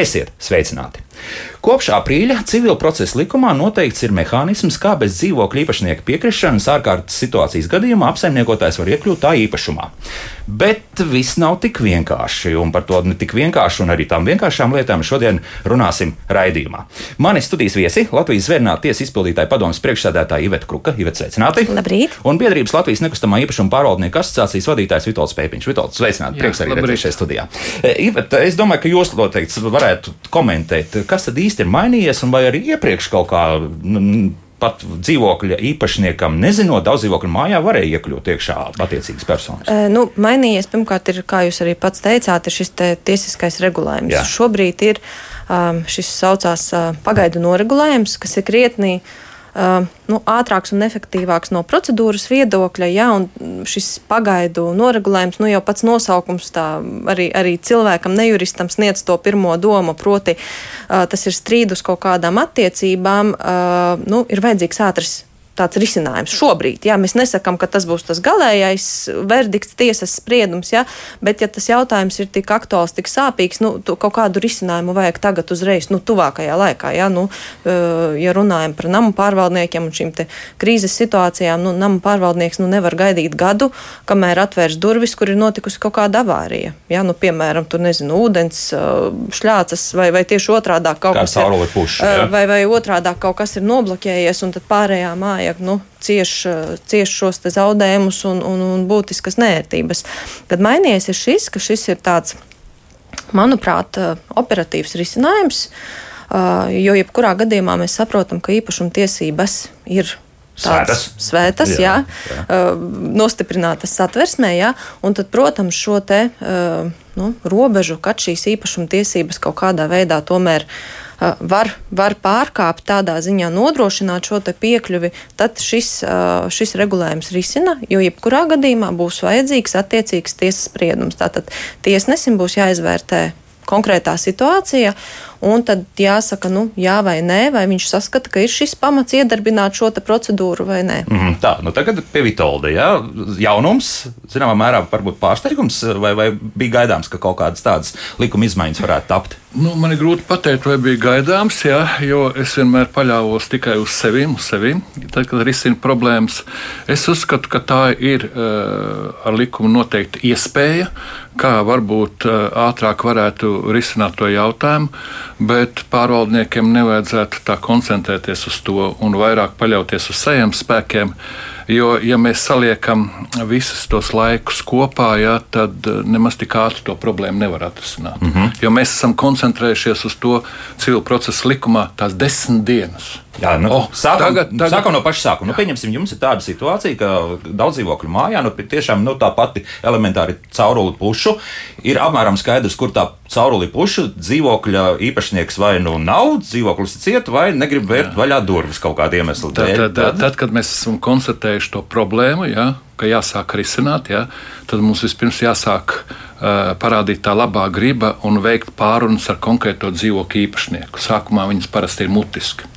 Esiet sveicināti! Kopš aprīļa civil procesa likumā noteikts ir mehānisms, kā bez dzīvokļa īpašnieka piekrišanas ārkārtas situācijas gadījumā apsaimniekotājs var iekļūt tā īpašumā. Bet viss nav tik vienkārši, un par to ne tik vienkārši, un arī tām vienkāršām lietām šodien runāsim raidījumā. Mani studijas viesi Latvijas Zvērnāta tiesas izpildītāja padomas priekšsēdētāja Iveta Kruka. Iveta, sveicināti! Labrīt! Un biedrības Latvijas nekustamā īpašuma pārvaldnieku asociācijas vadītājs Vitolds Pēpiņš. Vitolds, sveicināti! Prieks arī redzēt šajā studijā. E, Iveta, es domāju, ka jūs noteikti varētu komentēt, kas tad īsti ir mainījies, un vai arī iepriekš kaut kā. Nu, pat dzīvokļa īpašniekam, nezinot, daudz dzīvokļu mājā varēja iekļūt iekšā attiecīgas personas. E, nu, mainījies, pirmkārt, ir, kā jūs arī pats teicāt, ir šis te tiesiskais regulējums. Jā. Šobrīd ir um, šis saucās uh, pagaidu noregulējums, kas ir krietnī uh, Uh, nu, ātrāks un efektīvāks no procedūras viedokļa. Ja, šis pagaidu noregulējums, nu, jau pats nosaukums arī, arī cilvēkam, nejuristam, sniedz to pirmo domu, proti, uh, tas ir strīdus kaut kādām attiecībām, uh, nu, ir vajadzīgs ātrs tāds risinājums šobrīd. Jā, mēs nesakām, ka tas būs tas galīgais verdikts, tiesas spriedums, jā, bet ja tas jautājums ir tik aktuāls, tik sāpīgs, nu, kaut kādu risinājumu vajag tagad uzreiz, nu, tuvākajā laikā. Jā, nu, ja runājam par namu pārvaldniekiem un šīm krīzes situācijām, nu, namu pārvaldnieks nu, nevar gaidīt gadu, kamēr atvērs durvis, kur ir notikusi kaut kāda avārija. Jā, nu, piemēram, tur nezinu, ūdens šļācas vai, vai tieši otrādā kaut Kā kas ir. Puši, vai, vai otrādā kaut kas ir nobloķējies un tad pārējā māja cilvēki nu, cieš, cieš šos zaudējumus un, un, un būtiskas nērtības. Kad mainījies ir šis, ka šis ir tāds, manuprāt, operatīvs risinājums, jo jebkurā gadījumā mēs saprotam, ka īpašuma tiesības ir Svētas, svētas jā, jā, jā. Nostiprinātas satversmē, jā, un tad, protams, šo te nu, robežu, kad šīs īpašuma tiesības kaut kādā veidā tomēr uh, var, var pārkāpt tādā ziņā nodrošināt šo piekļuvi, tad šis, šis regulējums risina, jo jebkurā gadījumā būs vajadzīgs attiecīgs tiesas spriedums. Tātad tiesnesim būs jāizvērtē konkrētā situācija, un tad jāsaka, nu, jā vai nē, vai viņš saskata, ka ir šis pamats iedarbināt šo procedūru vai nē. Mm -hmm, tā, nu tagad pie Vitolda, jā, jaunums, zināmā mērā, varbūt pārsteigums, vai, vai bija gaidāms, ka kaut kādas tādas likuma izmaiņas varētu tapt? Nu, man ir grūti pateikt, vai bija gaidāms, jā, jo es vienmēr paļāvos tikai uz sevi, uz sevi. Tad, kad risinu problēmas, es uzskatu, ka tā ir uh, ar likumu noteikti iespēja, kā varbūt uh, ātrāk varētu risināt to jautājumu, bet pārvaldniekiem nevajadzētu tā koncentrēties uz to un vairāk paļauties uz saviem spēkiem. Jo, ja mēs saliekam visus tos laikus kopā, jā, tad eh, nemaz tik ātri to problēmu nevar atrisināt. Mm -hmm. Jo mēs esam koncentrējušies uz to civil procesa likumā tās desmit dienas. Jā, nu, oh, sākam, tagad, tagad, sākam no paša sākuma. Nu, pieņemsim, jums ir tāda situācija, ka daudz dzīvokļu mājā, nu, tiešām nu, tā pati elementāri cauruli pušu, ir apmēram skaidrs, kur tā cauruli pušu dzīvokļa īpašnieks vai nu nav, dzīvoklis ir cieta, vai negrib vērt jā. vaļā durvis kaut kāda iemesla dēļ. Tad, tad, tad, kad mēs esam konstatējuši to problēmu, jā, ka jāsāk risināt, jā, tad mums vispirms jāsāk uh, parādīt tā labā griba un veikt pārunas ar konkrēto dzīvokļu īpašnieku. Sākumā viņas parasti ir mutiski.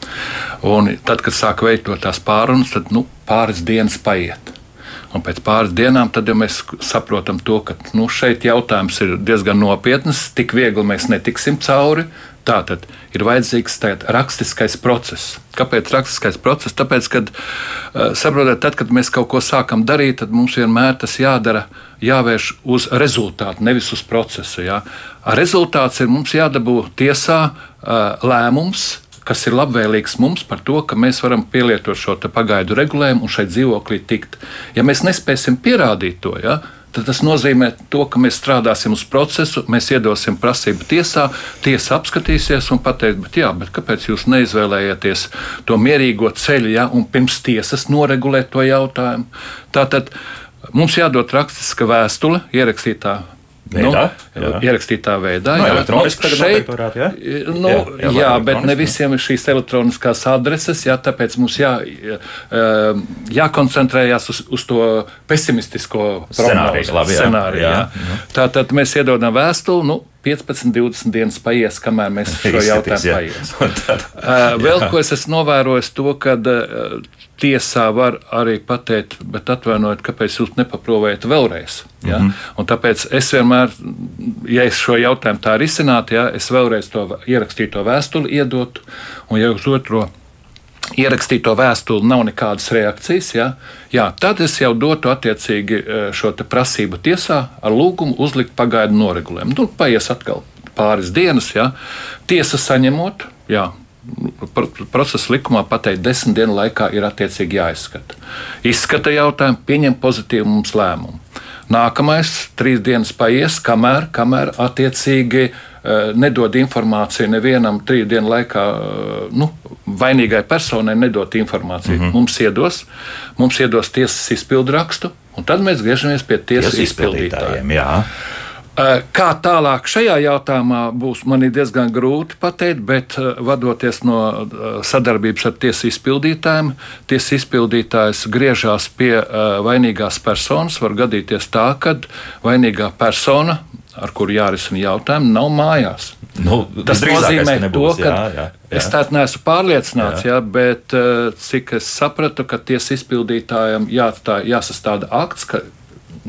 Un tad, kad sāk veidot tās pārunas, tad nu, pāris dienas paiet. Un pēc pāris dienām jau mēs saprotam, to, ka nu, šeit jautājums ir diezgan nopietns. Tik viegli mēs netiksim cauri. Tā tad ir vajadzīgs rakstiskais process. Kāpēc rakstiskais process? Tāpēc, kad uh, saprotat, tad, kad mēs kaut ko sākam darīt, tad mums vienmēr tas jādara, jāvērš uz rezultātu, nevis uz procesu. Jā. Rezultāts ir mums jādabū tiesā uh, lēmums, kas ir labvēlīgs mums par to, ka mēs varam pielietot šo pagaidu regulējumu un šeit dzīvoklī tikt. Ja mēs nespēsim pierādīt to, ja, tad tas nozīmē, to, ka mēs strādāsim uz procesu, mēs iedosim prasību tiesā, tiesa apskatīsies un pateiks, bet, jā, bet kāpēc jūs neizvēlējāties to mierīgo ceļu ja, un pirms tiesas noregulēt to jautājumu? Tātad mums jādod rakstiska vēstule ierakstītā Veidā, nu, jā. Ierakstītā veidā. No, nu, elektroniski nu, šeit, jā? Nu, jā, jā, jā bet ne visiem ir šīs elektroniskās adreses, jā, tāpēc mums jā, jākoncentrējās uz, uz to pesimistisko scenāriju. Labi, jā. scenāriju jā. Jā. Jā. Tātad mēs iedodam vēstuli. Nu, 15, 20 dienas paies, kamēr mēs šo jautājumu paies. Uh, vēl ko es esmu novērojis, to, ka uh, tiesā var arī pateikt, bet atvainojiet, kāpēc jūs nepaprovējat vēlreiz. Ja? Mm -hmm. Un tāpēc es vienmēr, ja es šo jautājumu tā risinātu, ja, es vēlreiz to ierakstīto vēstuli iedotu, un ja uz otro ierakstīto vēstuli nav nekādas reakcijas, ja, jā, tad es jau dotu attiecīgi e, šo prasību tiesā ar lūgumu uzlikt pagaidu noregulējumu. Nu, paies atkal pāris dienas, ja, tiesa saņemot, jā, procesa likumā pateikt, desmit dienu laikā ir attiecīgi jāizskata. Izskata jautājumu, pieņem pozitīvu mums lēmumu. Nākamais trīs dienas paies, kamēr, kamēr attiecīgi uh, nedod informāciju nevienam trīs dienu laikā, uh, nu, vainīgai personai nedot informāciju. Mm -hmm. Mums iedos, mums iedos tiesas izpildu rakstu, un tad mēs griežamies pie tiesas izpildītājiem. Jā. Eh, kā tālāk šajā jautājumā būs, man ir diezgan grūti pateikt, bet eh, vadoties no eh, sadarbības ar tiesu izpildītājiem, tiesa izpildītājs griežās pie vainīgās personas. Var gadīties tā, ka vainīgā persona, ar kuru jārisina jautājumi, nav mājās. Nu, Tas nozīmē, nebūs, to, ka jā, jā, jā. es tādu neesmu pārliecināts, jā. Jā, bet cik es sapratu, ka tiesa izpildītājam jāatstāj, jāsastāda akts, ka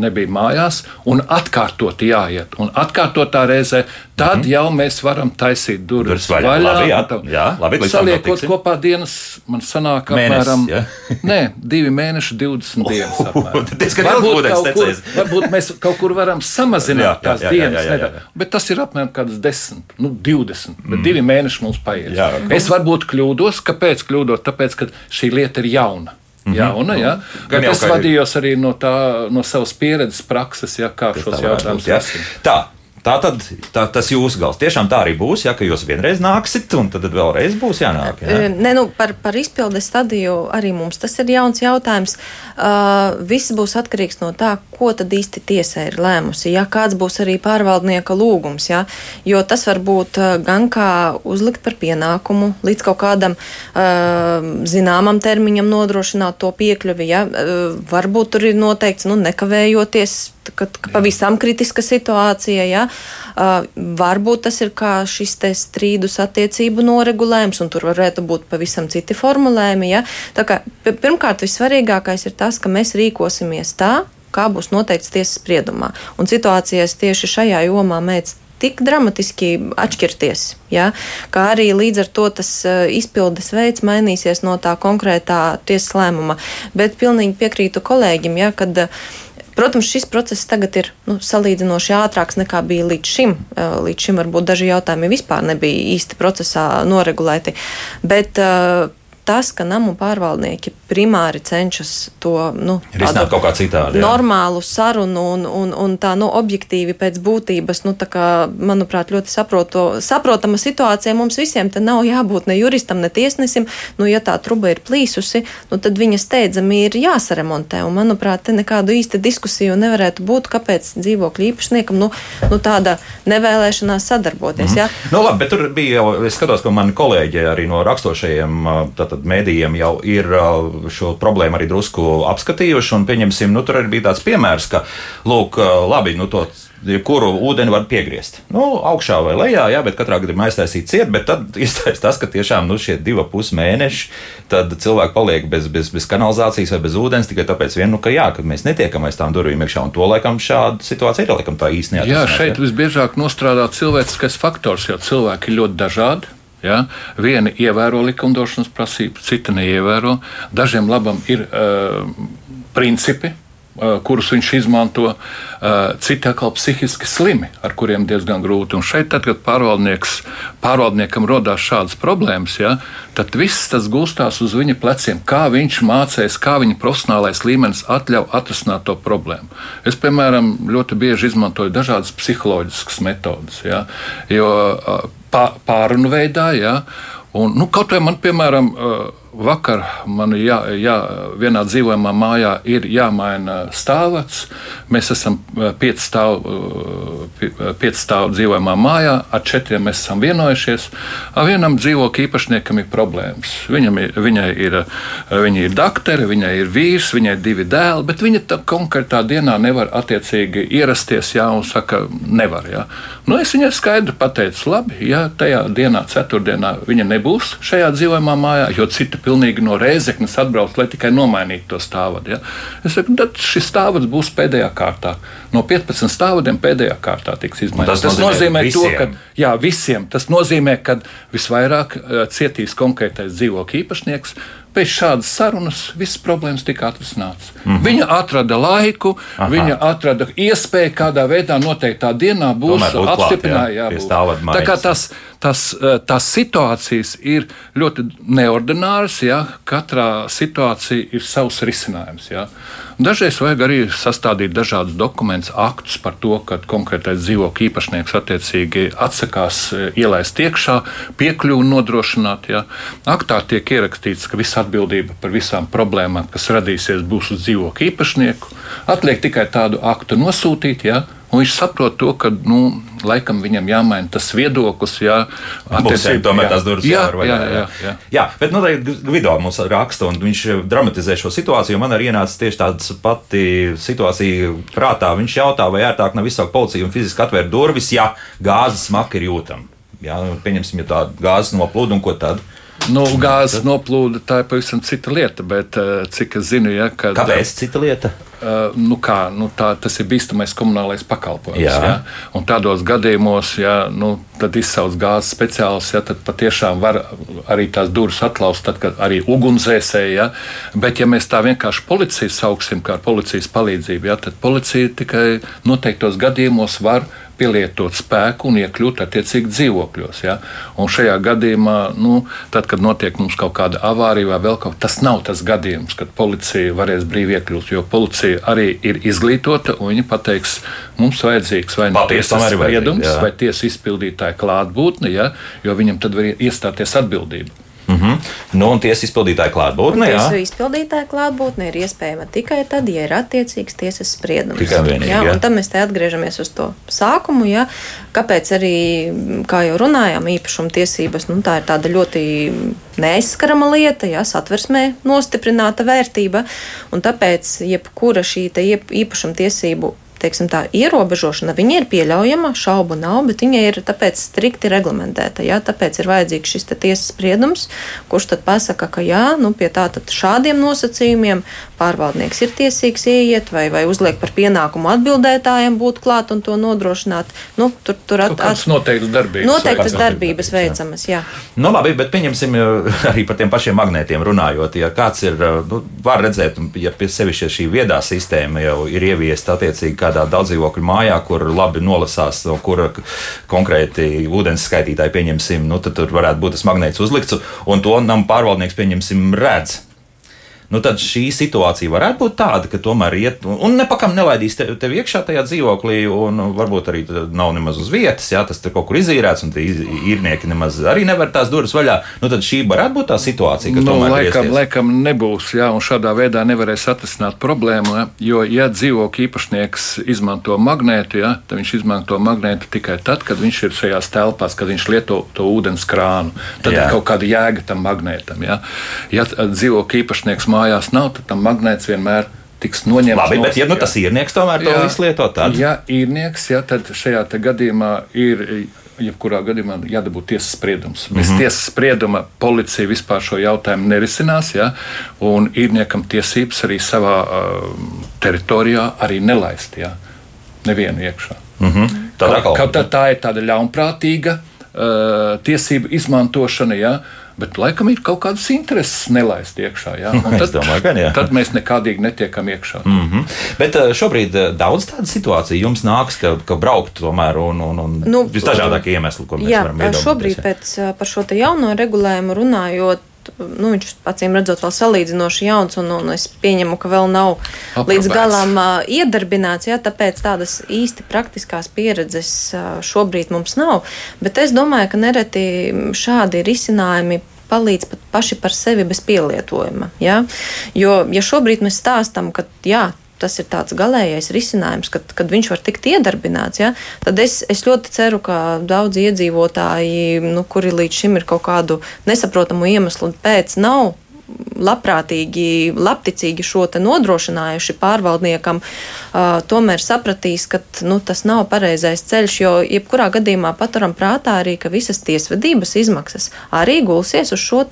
nebija mājās, un atkārtot jāiet. Un atkārtotā reizē tad mm -hmm. jau mēs varam taisīt durvis vaļā. vaļā labi, jā, tā, jā, labi, saliekot kopā dienas, man sanāk apmēram nē, divi mēneši, 20 dienas. varbūt, kaut kur, varbūt mēs kaut kur varam samazināt jā, tās jā, jā, dienas, jā, jā, jā, jā. bet tas ir apmēram kādas 10, nu 20, bet mm. divi mēneši mums paies. Jā, es varbūt kļūdos, kāpēc kļūdos? Tāpēc, ka šī lieta ir jauna. Mhm. jauna. Ja? Gan es vadījos arī no, tā, no savas pieredzes, prakses, ja, kā šos jautājumus risināt. Tā, tad tā, tas jūsu gals. Tiešām tā arī būs, ja jūs vienreiz nāksiet, un tad vēlreiz būs jānāk. Ja? Ne, nu, par, par izpildes stadiju arī mums tas ir jauns jautājums. Uh, viss būs atkarīgs no tā, ko tad īsti tiesa ir lēmusi. Ja kāds būs arī pārvaldnieka lūgums, ja? jo tas var būt gan kā uzlikt par pienākumu līdz kaut kādam uh, zināmam termiņam nodrošināt to piekļuvi. Ja? Uh, varbūt tur ir noteikts, nu, nekavējoties kad pavisam kritiska situācija, ja, uh, varbūt tas ir kā šis strīdus attiecību noregulējums, un tur varētu būt pavisam citi formulējumi. Ja. Kā, pirmkārt, vissvarīgākais ir tas, ka mēs rīkosimies tā, kā būs noteikts tiesas spriedumā. Un situācijas tieši šajā jomā mēdz tik dramatiski atšķirties. Ja? Kā arī līdz ar to tas izpildes veids mainīsies no tā konkrētā tiesas lēmuma. Bet pilnīgi piekrītu kolēģim, ja, kad Protams, šis process tagad ir nu, salīdzinoši ātrāks nekā bija līdz šim. Eh, līdz šim varbūt daži jautājumi vispār nebija īsti procesā noregulēti. Bet, uh, tas, ka namu pārvaldnieki primāri cenšas to nu, risināt kaut kā citādi. Jā. Normālu sarunu un, un, un tā nu, objektīvi pēc būtības, nu, kā, manuprāt, ļoti saproto, saprotama situācija. Mums visiem te nav jābūt ne juristam, ne tiesnesim. Nu, ja tā truba ir plīsusi, nu, tad viņa steidzami ir jāsaremontē. Un, manuprāt, te nekādu īsti diskusiju nevarētu būt, kāpēc dzīvokļu īpašniekam nu, nu, tāda nevēlēšanās sadarboties. Mm -hmm. Ja? Nu, labi, bet tur bija jau, es skatos, ka mani kolēģi arī no rakstošajiem. Mēdījiem jau ir šo problēmu arī drusku apskatījuši. Un, pieņemsim, nu, tur arī bija tāds piemērs, ka, lūk, labi, nu, to kuru ūdeni var piegriezt. Nu, augšā vai lejā, jā, bet katrā gadījumā aiztaisīt ciet, bet tad iztaisīt tas, ka tiešām nu, šie divi pus mēneši, tad cilvēki paliek bez, bez, bez kanalizācijas vai bez ūdens tikai tāpēc, vien, nu, ka, jā, ka mēs netiekam aiz tām durvīm iekšā, un to laikam šāda situācija ir laikam tā īstenībā. Jā, šeit visbiežāk nostrādā cilvēciskais faktors, jo cilvēki ir ļoti dažādi. Ja? Vieni ievēro likumdošanas prasības, citi neievēro. Dažiem labam ir uh, principi, uh, kurus viņš izmanto, uh, citi atkal psihiski slimi, ar kuriem diezgan grūti. Un šeit, tad, kad pārvaldniekam rodās šādas problēmas, ja, tad viss tas gūstās uz viņa pleciem. Kā viņš mācīs, kā viņa profesionālais līmenis atļauj atrisināt to problēmu. Es, piemēram, ļoti bieži izmantoju dažādas psiholoģiskas metodes. Ja, jo, uh, pārunu veidā. Ja? Un, nu, kaut vai man, piemēram, vakar man jā, jā, vienā dzīvojamā mājā ir jāmaina stāvats. Mēs esam pieci stāvu, pieci stāvu dzīvojamā mājā, ar četriem mēs esam vienojušies. Ar vienam dzīvokļa īpašniekam ir problēmas. Viņam ir, viņai ir, viņa ir doktere, viņai ir vīrs, viņai ir divi dēli, bet viņa tā konkrētā dienā nevar attiecīgi ierasties, jā, un saka, nevar. Jā. Nu, es viņai skaidri pateicu, labi, ja tajā dienā, ceturtdienā, viņa nebūs šajā dzīvojamā mājā, jo citi pilnīgi no Rēzeknes atbrauc, lai tikai nomainītu to stāvadu. Ja? Es saku, tad šis stāvads būs pēdējā kārtā. No 15 stāvadiem pēdējā kārtā tiks izmainīts. Tas, tas nozīmē, nozīmē to, ka jā, visiem tas nozīmē, ka visvairāk uh, cietīs konkrētais dzīvokļa īpašnieks. Pēc šādas sarunas visas problēmas tika atrisinātas. Mm -hmm. Viņa atrada laiku, Aha. viņa atrada iespēju, kādā veidā noteiktā dienā būs apstiprināta. Tā kā tas, tas, eh, tās situācijas ir ļoti neordināras, ja katrā situācija ir savs risinājums. Ja. Dažreiz vajag arī sastādīt dažādus dokumentus, aktus par to, ka konkrētais dzīvokļa īpašnieks attiecīgi atsakās e, ielaist iekšā, piekļuvi nodrošināt. Ja. Aktā tiek ierakstīts, ka visa atbildība par visām problēmām, kas radīsies, būs uz dzīvokļa īpašnieku. Atliek tikai tādu aktu nosūtīt. Ja, Un viņš saprot to, ka nu, laikam viņam jāmaina tas viedoklis. Jā, attiecīgi tomēr jā. tās durvis jā, jāvar vaļā. Jā, jā, jā. jā, bet noteikti nu, video mums raksta, un viņš dramatizē šo situāciju. Man arī ienāca tieši tāda pati situācija prātā. Viņš jautā, vai ērtāk nav izsaukt policiju un fiziski atvērt durvis, ja gāzes smaka ir jūtama. Jā, nu, pieņemsim, ja tā gāzes noplūda un ko tad. Nu, gāzes noplūda tā ir pavisam cita lieta, bet eh, cik es zinu, ja, kad. Kāpēc cita lieta? Uh, nu kā, nu tā, tas ir bīstamais komunālais pakalpojums. Jā. Ja? Un tādos gadījumos, ja nu, izsauc gāzes speciālists, ja, tad patiešām var arī tās durvis atlaust, tad, kad arī ugunsdzēsēji. Ja? Bet, ja mēs tā vienkārši policiju sauksim, kā policijas palīdzību, ja, tad policija tikai noteiktos gadījumos var pielietot spēku un iekļūt attiecīgi dzīvokļos. Ja? Un šajā gadījumā, nu, tad, kad notiek mums kaut kāda avārija vai vēl kaut kas, tas nav tas gadījums, kad policija varēs brīvi iekļūt, jo policija arī ir izglītota un viņi pateiks, mums vajadzīgs vai nu tiesas spriedums, vai tiesas izpildītāja klātbūtne, ja? jo viņam tad var iestāties atbildība. Mm -hmm. nu, un tiesas izpildītāja klātbūtne. Tiesu izpildītāja klātbūtne ir iespējama tikai tad, ja ir attiecīgs tiesas spriedums. Tikai vienīgi. Jā, un tad mēs te atgriežamies uz to sākumu. Jā. Kāpēc arī, kā jau runājām, īpašuma tiesības, nu, tā ir tāda ļoti neaizskarama lieta, jā, satversmē nostiprināta vērtība, un tāpēc jebkura šī īpašuma tiesību teiksim, tā ierobežošana, viņa ir pieļaujama, šaubu nav, bet viņa ir tāpēc strikti reglamentēta. Jā, tāpēc ir vajadzīgs šis tiesas spriedums, kurš tad pasaka, ka jā, nu, pie tā šādiem nosacījumiem pārvaldnieks ir tiesīgs ieiet vai, vai uzliek par pienākumu atbildētājiem būt klāt un to nodrošināt. Nu, tur tur at, at, noteiktas darbības, noteiktas darbības veicamas. Jā. Nu, labi, bet pieņemsim arī par tiem pašiem magnētiem runājot. Ja kāds ir, nu, var redzēt, ja pie sevis šī viedā sistēma jau ir ieviesta attiecīgi kādā daudzdzīvokļu mājā, kur labi nolasās, no kura konkrēti ūdens skaitītāji pieņemsim, nu, tad tur varētu būt tas magnēts uzlikts, un to nam pārvaldnieks pieņemsim redz nu tad šī situācija varētu būt tāda, ka tomēr iet un nepakam nelaidīs te, tevi iekšā tajā dzīvoklī, un varbūt arī nav nemaz uz vietas, jā, tas tur kaut kur izīrēts, un tie īrnieki nemaz arī nevar tās durvis vaļā. Nu, tad šī varētu būt tā situācija, ka nu, tomēr laikam, laikam nebūs, jā, un šādā veidā nevarēs atrisināt problēmu, jā, jo, ja dzīvokļa īpašnieks izmanto magnētu, jā, tad viņš izmanto magnētu tikai tad, kad viņš ir šajās telpās, kad viņš lieto to ūdens krānu. Tad jā. ir kaut kāda jēga tam magnētam. Jā. Ja dzīvokļa īpašnieks mājās nav, tad tam magnēts vienmēr tiks noņemts. Labi, bet ja nu, tas īrnieks tomēr to visu lieto, tad. Ja īrnieks, ja, tad šajā gadījumā ir. Jebkurā gadījumā jādabū tiesas spriedums. Bez mm -hmm. tiesas sprieduma policija vispār šo jautājumu nerisinās, ja, un īrniekam tiesības arī savā uh, teritorijā arī nelaist ja, nevienu iekšā. Mm -hmm. tā, ka, ka, tā ir tāda ļaunprātīga uh, tiesību izmantošana. Ja, uh, Bet laikam ir kaut kādas intereses nelaist iekšā. Ja? Tad, domāju, gan, jā. tad mēs nekādīgi netiekam iekšā. Mm -hmm. Bet eh, šobrīd eh, daudz tādu situāciju jums nāks, ka, ka braukt tomēr un, un, un nu, visdažādākie iemesli, ko mēs jā, varam iedomāties. Šobrīd pēc, eh, par šo jauno regulējumu runājot nu, viņš acīm redzot, vēl salīdzinoši jauns, un, un es pieņemu, ka vēl nav Aprobēts. līdz galam uh, iedarbināts. Jā, tāpēc tādas īsti praktiskās pieredzes uh, šobrīd mums nav. Bet es domāju, ka nereti šādi risinājumi palīdz pat paši par sevi bez pielietojuma. Ja? Jo, ja šobrīd mēs stāstam, ka jā, tas ir tāds galīgais risinājums, kad, kad viņš var tikt iedarbināts, ja, tad es, es ļoti ceru, ka daudzi iedzīvotāji, nu, kuri līdz šim ir kaut kādu nesaprotamu iemeslu pēc, nav labprātīgi, labticīgi šo nodrošinājuši pārvaldniekam, uh, tomēr sapratīs, ka nu, tas nav pareizais ceļš. Jo jebkurā gadījumā paturam prātā arī, ka visas tiesvedības izmaksas arī gulsies uz šo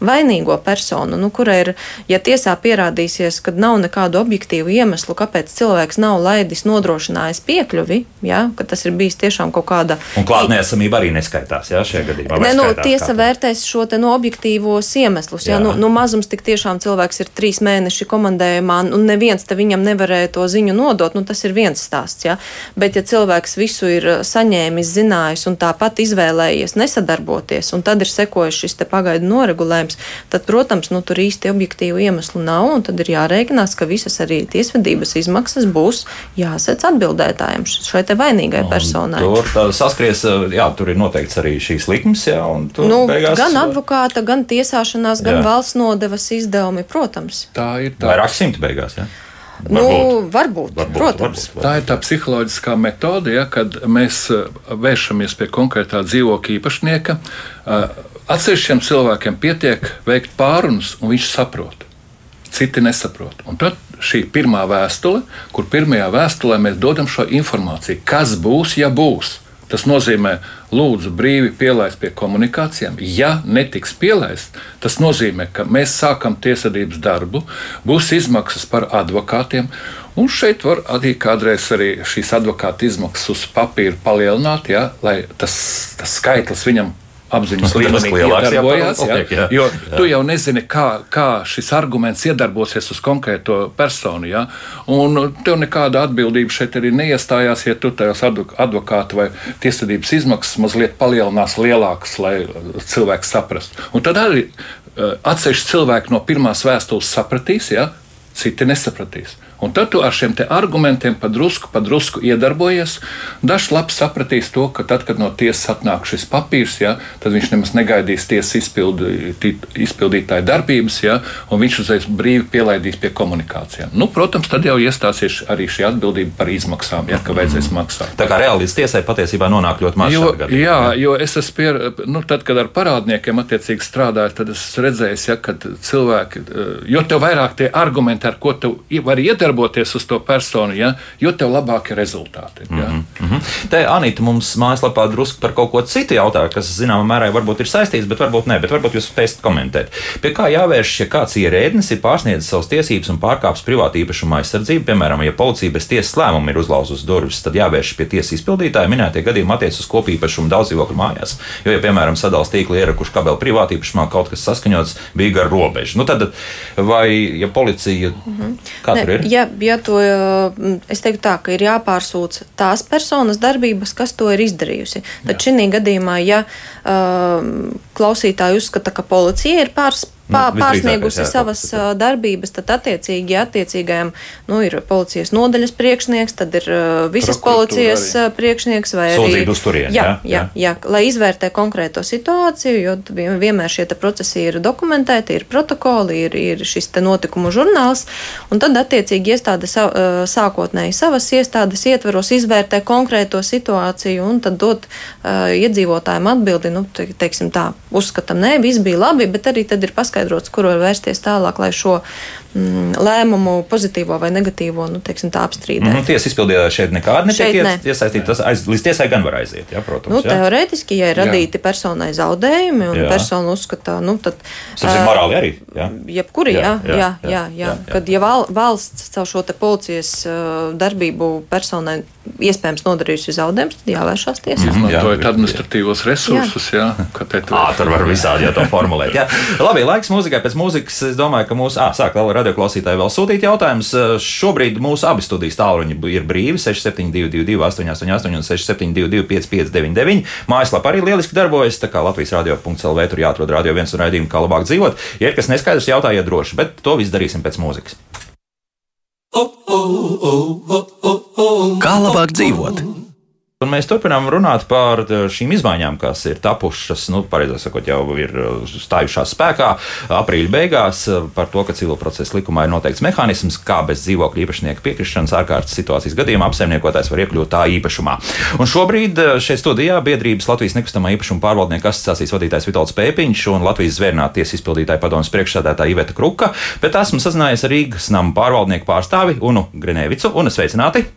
vainīgo personu, nu, kura ir, ja tiesā pierādīsies, ka nav nekādu objektīvu iemeslu, kāpēc cilvēks nav laidis nodrošinājis piekļuvi, ja, ka tas ir bijis tiešām kaut kāda. Un klātnēsamība arī neskaitās, jā, šajā gadījumā. Ne, nu, tiesa vērtēs šo te no objektīvos iemeslus, jā, jā nu, nu mazums tik tiešām cilvēks ir trīs mēneši komandējumā, un neviens te viņam nevarēja to ziņu nodot, nu tas ir viens stāsts. Ja? Bet, ja cilvēks visu ir uh, saņēmis, zinājis un tāpat izvēlējies nesadarboties, un tad ir sekojis šis pagaidu noregulējums, tad, protams, nu, tur īsti objektīvu iemeslu nav, un tad ir jārēķinās, ka visas arī tiesvedības izmaksas būs jāsec atbildētājiem šai vainīgai personai. Tur saskries, uh, jā, tur ir noteikts arī šīs likmes, jā, un tur nu, beigās... gan advokāta, gan tiesāšanās, gan jā. valsts nodevas izdevumi, protams. Tā ir tā. Vairāk simti beigās. Ja? Nu, varbūt, varbūt, protams. Varbūt, varbūt. Tā ir tā psiholoģiskā metode, ja, kad mēs uh, vēršamies pie konkrētā dzīvokļa īpašnieka. Uh, atsevišķiem cilvēkiem pietiek veikt pārunas, un viņš saprot. Citi nesaprot. Un tad šī pirmā vēstule, kur pirmajā vēstulē mēs dodam šo informāciju, kas būs, ja būs. Tas nozīmē, lūdzu, brīvi pielaist pie komunikācijām. Ja netiks pielaist, tas nozīmē, ka mēs sākam tiesvedības darbu, būs izmaksas par advokātiem. Un šeit var arī kādreiz arī šīs advokāta izmaksas uz papīra palielināt, ja, lai tas, tas skaitlis viņam apziņas līmenī iedarbojās. Jā, jā, jo jā. tu jau nezini, kā, kā šis arguments iedarbosies uz konkrēto personu. Jā, un tev nekāda atbildība šeit arī neiestājās, ja tu tajos advokāta vai tiesvedības izmaksas mazliet palielinās lielākas, lai cilvēks saprastu. Un tad arī uh, atsevišķi cilvēki no pirmās vēstules sapratīs, ja citi nesapratīs. Un tad tu ar šiem argumentiem padrusku, padrusku iedarbojies. Dažs labs sapratīs to, ka tad, kad no tiesas atnāk šis papīrs, ja, tad viņš nemaz negaidīs tiesas izpildi, izpildītāja darbības, ja, un viņš uzreiz brīvi pielaidīs pie komunikācijām. Nu, protams, tad jau iestāsies arī šī atbildība par izmaksām, ja, ka vajadzēs maksāt. Tā kā reāli līdz tiesai patiesībā nonāk ļoti maz. Jo, gadījumā, jā, jo es esmu pier, nu, tad, kad ar parādniekiem attiecīgi strādāju, tad es redzēju, ja, ka cilvēki, jo tev vairāk tie argumenti, ar ko tu vari iedarboties, darboties uz to personu, ja, jo tev labākie rezultāti. Ja. Mm -hmm. Te Anita mums mājaslapā drusku par kaut ko citu jautā, kas zināmā mērā varbūt ir saistīts, bet varbūt ne. Bet varbūt jūs spēsiet komentēt. Pie kā jāvēršas, ja kāds ierēdnis ir pārsniedzis savas tiesības un pārkāpis privātu īpašumu aizsardzību, piemēram, ja policija bez tiesas lēmuma ir uzlauzusi durvis, tad jāvēršas pie tiesas izpildītāja. Minētie gadījumi attiecas uz kopīpašumu daudzdzīvokļu mājās. Jo, ja, piemēram, sadalījuma tīkli ierakuši kabeli privātīpašumā, kaut kas saskaņots bija gar robežu. Nu, tad, vai ja policija, mm -hmm. kā ne, tur ir? Ja ja, ja to, es teiktu tā, ka ir jāpārsūdz tās personas darbības, kas to ir izdarījusi. Tad šī gadījumā, ja uh, klausītāji uzskata, ka policija ir pārspējusi, pār, nu, pārsniegusi jā, savas jā, darbības, tad attiecīgi attiecīgajam nu, ir policijas nodaļas priekšnieks, tad ir visas policijas arī. priekšnieks vai arī turien, jā, jā, jā, jā, lai izvērtē konkrēto situāciju, jo vienmēr šie procesi ir dokumentēti, ir protokoli, ir, ir šis notikumu žurnāls, un tad attiecīgi iestāde sākotnēji savas iestādes ietveros izvērtē konkrēto situāciju un tad dot uh, iedzīvotājiem atbildi, nu, te, teiksim tā, uzskatam, nē, viss bija labi, bet arī tad ir paskaidrojums paskaidrots, kur var vērsties tālāk, lai šo mm, lēmumu, pozitīvo vai negatīvo, nu, teiksim, tā apstrīdēt. Mm, nu, tiesa izpildītāja šeit nekāda netiek ne. iesaistīta. Tas aiz, līdz tiesai gan var aiziet, jā, protams. Nu, jā. Teorētiski, ja ir radīti jā. personai zaudējumi un jā. persona uzskata, nu, tad. Tas ir morāli arī. Jā. Jebkuri, jā, jā, jā, jā, jā, jā. Kad ja val, valsts caur šo policijas darbību personai iespējams nodarījusi zaudējumus, tad jāvēršās tiesā. Izmantojot administratīvos resursus, jā. jā ka te tur, tur var visādi jau to formulēt. Jā. Labi, laiks mūzikai. Pēc mūzikas es domāju, ka mūsu, sāk radioklausītāji vēl sūtīt jautājumus. Šobrīd mūsu abi studijas tālruņi ir brīvi 6722, 888 un 672, 559, mājaslapā arī lieliski darbojas. Tā kā Latvijas radio.clv tur jāatrod radio viens un raidījumu, kā labāk dzīvot. Ja ir kas neskaidrs, jautājiet droši, bet to visu darīsim pēc mūzikas. Kā labāk dzīvot? Un mēs turpinām runāt par eh, šīm izmaiņām, kas ir tapušas, nu, pareizāk sakot, jau ir eh, stājušās spēkā aprīļa beigās, eh, par to, ka civil procesa likumā ir noteikts mehānisms, kā bez dzīvokļa īpašnieka piekrišanas ārkārtas situācijas gadījumā apsaimniekotājs var iekļūt tā īpašumā. Un šobrīd šeit studijā biedrības Latvijas nekustamā īpašuma pārvaldnieku asociācijas vadītājs Vitals Pēpiņš un Latvijas zvērnāta tiesas izpildītāja padomas priekšsēdētāja Iveta Kruka, bet esmu sazinājies ar Rīgas nama pārvaldnieku pārstāvi Unu Grenēvicu un sveicināti!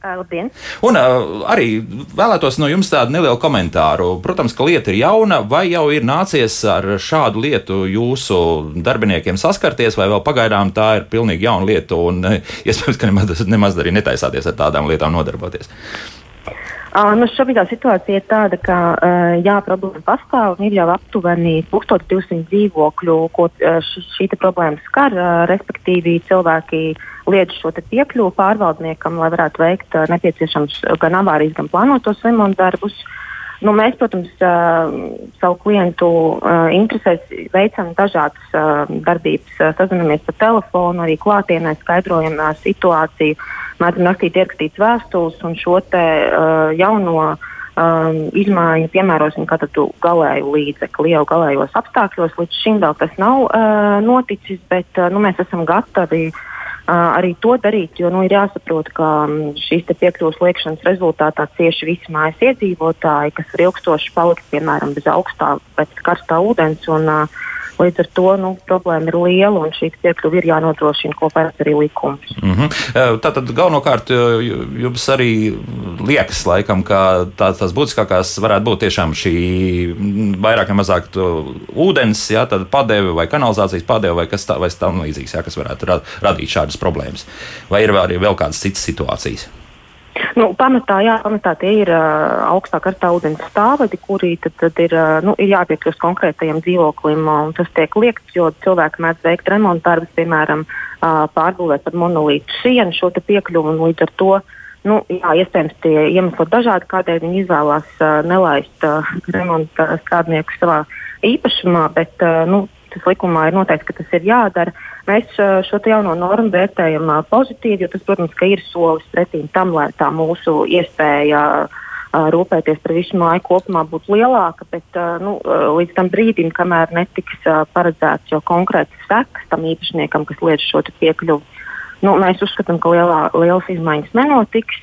Labdien! Un uh, arī vēlētos no jums tādu nelielu komentāru. Protams, ka lieta ir jauna, vai jau ir nācies ar šādu lietu jūsu darbiniekiem saskarties, vai vēl pagaidām tā ir pilnīgi jauna lieta, un iespējams, ka nemaz, nemaz arī netaisāties ar tādām lietām nodarboties. Uh, nu šobrīd tā situācija ir tāda, ka uh, jā, problēma pastāv un ir jau aptuveni 1200 dzīvokļu, ko uh, š, šī problēma skar, uh, respektīvi cilvēki uh, liedz šo piekļuvu pārvaldniekam, lai varētu veikt uh, nepieciešams gan avārijas, gan plānotos remontu darbus. Nu, mēs, protams, uh, savu klientu uh, interesēs veicam dažādas uh, darbības, uh, sazinamies pa telefonu, arī klātienē skaidrojam uh, situāciju, mēdzam rakstīt ierakstītas vēstules un šo te, uh, jauno um, izmaiņu piemērosim kā tādu galēju līdzekli, jau galējos apstākļos. Līdz šim vēl tas nav uh, noticis, bet uh, nu, mēs esam gatavi uh, arī to darīt, jo nu, ir jāsaprot, ka šīs piekļuves liekšanas rezultātā cieši visi mājas iedzīvotāji, kas var ilgstoši palikt, piemēram, bez augstā, bez karstā ūdens. Un, uh, Līdz ar to nu, problēma ir liela un šī piekļuve ir jānodrošina kopā ar arī likums. Mm -hmm. Tātad galvenokārt jums arī liekas, laikam, ka tā, tās būtiskākās varētu būt tiešām šī vairāk vai mazāk ūdens, jā, padeve vai kanalizācijas padeve vai kas tā, vai tam līdzīgs, jā, kas varētu radīt šādas problēmas. Vai ir arī vēl kādas citas situācijas? Nu, pamatā, jā, pamatā tie ir uh, augstā karstā ūdens stāvadi, kuri tad, tad ir, uh, nu, ir jāpiekļūst konkrētajam dzīvoklim. Un tas tiek liekts, jo cilvēki mēdz veikt remontu darbus, piemēram, uh, pārbūvēt par monolītu sienu šo piekļuvu. Līdz ar to nu, jā, iespējams tie iemesli dažādi, kādēļ viņi izvēlās uh, nelaist uh, remonta strādnieku savā īpašumā. Bet, uh, nu, tas likumā ir noteikts, ka tas ir jādara. Mēs šo jauno normu vērtējam pozitīvi, jo tas, protams, ir solis pretīm tam, lai tā mūsu iespēja rūpēties par visu māju kopumā būtu lielāka, bet nu, līdz tam brīdim, kamēr netiks paredzēts jau konkrēts sekas tam īpašniekam, kas liedz šo piekļuvi. Nu, mēs uzskatām, ka lielā, lielas izmaiņas nenotiks.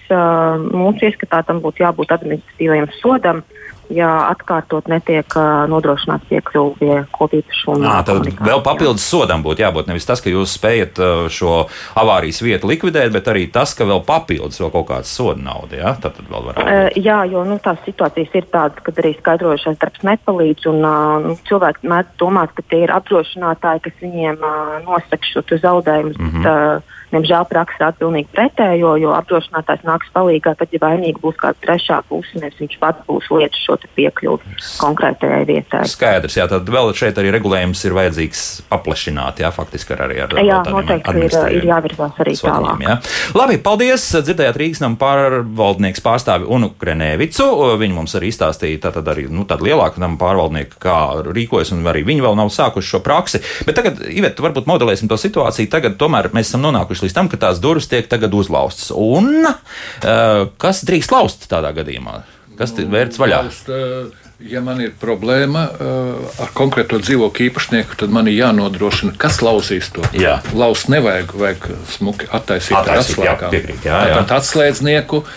Mūsu ieskatā tam būtu jābūt administratīvajam sodam. Uh, ja atkārtot netiek nodrošināts piekļuvi kopīpašumu. Tad vēl papildus sodam būtu jābūt nevis tas, ka jūs spējat šo avārijas vietu likvidēt, bet arī tas, ka vēl papildus vēl kaut kāda soda nauda. Ja? Tad, tad vēl varētu. Uh, jā, jo nu, tās situācijas ir tādas, kad arī skaidrojušais darbs nepalīdz, un uh, cilvēki mēdz domāt, ka tie ir apdrošinātāji, kas viņiem nosaka šo zaudējumus. Mm -hmm. bet, uh, Diemžēl praksa rāda pilnīgi pretējo, jo apdrošinātājs nāks palīdzīgā, tad, ja vainīga būs kāda trešā puse, nevis viņš pats būs lietas šo piekļuvi konkrētajai vietai. Skaidrs, jā, tad vēl šeit arī regulējums ir vajadzīgs paplašināt, jā, faktiski ar arī ar jā, noteikti ir, ir jāvirzās arī sodiem, tālāk. Jā. Labi, paldies, dzirdējāt Rīgas nama pārvaldnieks pārstāvi Unu Krenēvicu, viņi mums arī izstāstīja tātad arī, nu, tādu lielāku nama pārvaldnieku, kā rīkojas, un arī viņi vēl nav sākuši šo praksi. Bet tagad, Ivet, varbūt modelēsim to situāciju, tagad tomēr mēs esam nonākuši nonākuši līdz tam, ka tās durvis tiek tagad uzlaustas. Un uh, kas drīkst laust tādā gadījumā? Kas ir vērts vaļā? Laust, uh... Ja man ir problēma uh, ar konkrēto dzīvokļu īpašnieku, tad man ir jānodrošina, kas lausīs to. Jā. Laust nevajag, vajag smuki attaisīt ar atslēgām. Tātad atslēdznieku uh,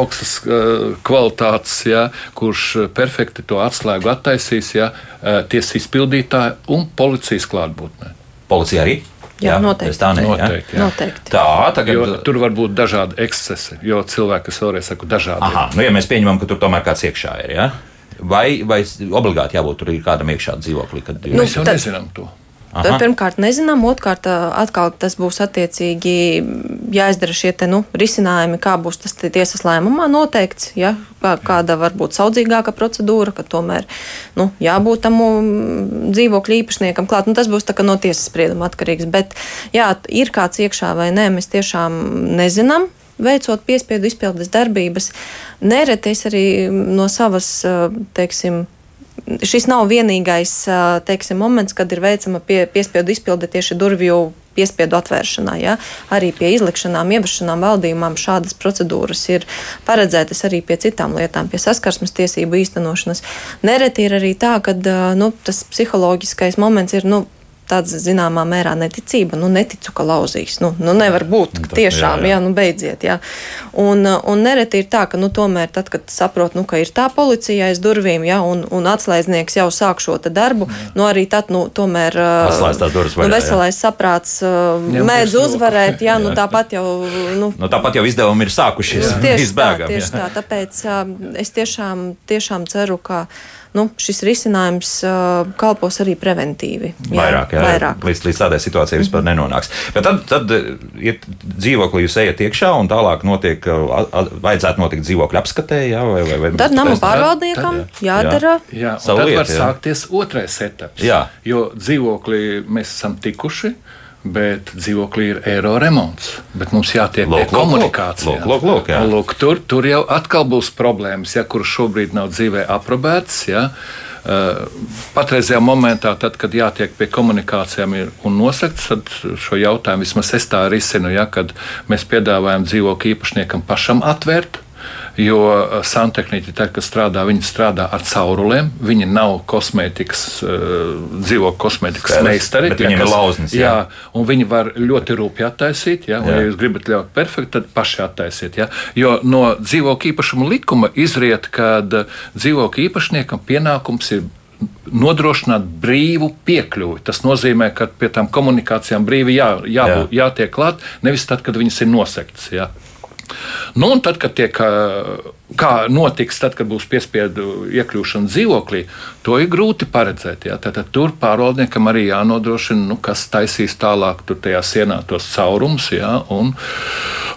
augstas uh, kvalitātes, jā, kurš perfekti to atslēgu attaisīs, jā, tiesas izpildītāji un policijas klātbūtnē. Policija arī? Jā, jā noteikti. Tā, ne, noteikti, jā. noteikti. tā tagad... Jo tur var būt dažādi ekscesi, jo cilvēki, kas vēlreiz saka, dažādi. Aha, nu, ja mēs pieņemam, ka tur tomēr kāds iekšā ir. Ja? Vai, vai obligāti jābūt tur kādam iekšā dzīvoklī? Kad... Nu, mēs jau tad... nezinām to. Aha. Pirmkārt, nezinām, otrkārt, atkal tas būs attiecīgi jāizdara šie te, nu, risinājumi, kā būs tas tiesas lēmumā noteikts, ja, kāda var būt saudzīgāka procedūra, ka tomēr nu, jābūt tam dzīvokļu īpašniekam klāt. Nu, tas būs no tiesas sprieduma atkarīgs. Bet, jā, ir kāds iekšā vai nē, mēs tiešām nezinām veicot piespiedu izpildes darbības. Nereti es arī no savas, teiksim, šis nav vienīgais teiksim, moments, kad ir veicama pie, piespiedu izpilde tieši durvju piespiedu atvēršanā. Ja? Arī pie izlikšanām, ievešanām, valdījumām šādas procedūras ir paredzētas arī pie citām lietām, pie saskarsmes tiesību īstenošanas. Nereti ir arī tā, ka nu, tas psiholoģiskais moments ir. Nu, tāds zināmā mērā neticība. Nu, neticu, ka lauzīs. Nu, nu nevar būt. Nu, tiešām, jā, jā. jā nu beidziet. Jā. Un, un nereti ir tā, ka nu, tomēr, tad, kad saprot, nu, ka ir tā policija aiz durvīm, jā, un, un atslēdznieks jau sāk šo darbu, jā. nu, arī tad, nu, tomēr durvis, nu, veselais jā. saprāts mēdz uzvarēt. Jā, nu, tāpat jau. Nu, nu, tāpat jau izdevumi ir sākušies. Tieši izbēgam, tā, tieši jā. tā. Tāpēc es tiešām, tiešām ceru, ka nu, šis risinājums uh, kalpos arī preventīvi. Jā, vairāk, jā, vairāk. Līdz, līdz tādai situācijai vispār mm -hmm. nenonāks. Bet tad, tad iet dzīvoklī jūs ejat iekšā un tālāk notiek, a, a, vajadzētu notikt dzīvokļu apskatē, jā, vai, vai, vai Tad nama pārvaldniekam tad, jā. jādara. Jā, jā un tad lieta, var jā. sākties otrais etaps. Jā. Jo dzīvoklī mēs esam tikuši bet dzīvoklī ir eiro remonts. Bet mums jātiek pie komunikācijas. Lūk, lūk, lūk, lūk, tur, tur jau atkal būs problēmas, ja, kuras šobrīd nav dzīvē aprobētas. Ja. Uh, patreizajā momentā, tad, kad jātiek pie komunikācijām un nosakts, tad šo jautājumu vismaz es tā risinu, ja, kad mēs piedāvājam dzīvokļu īpašniekam pašam atvērt Jo eh, santehniķi, tad, kad strādā, viņi strādā ar caurulēm. Viņi nav kosmētikas, uh, dzīvo kosmētikas meistari. Viņiem kas, ir lauznis. Jā. jā, un viņi var ļoti rūpīgi attaisīt. Jā, jā. ja jūs gribat ļaut perfekti, tad paši attaisiet. Jā. Jo no dzīvokļu īpašuma likuma izriet, ka dzīvokļu īpašniekam pienākums ir nodrošināt brīvu piekļuvi. Tas nozīmē, ka pie tām komunikācijām brīvi jā, jābūt, jā. jātiek klāt, nevis tad, kad viņas ir nosektas. Jā. Nu, tad, kad tiek, kā notiks, tad, kad būs piespiedu iekļūšana dzīvoklī, to ir grūti paredzēt. Jā. Tad, tad tur pārvaldniekam arī jānodrošina, nu, kas taisīs tālāk tur tajā sienā tos caurumus. Jā, un,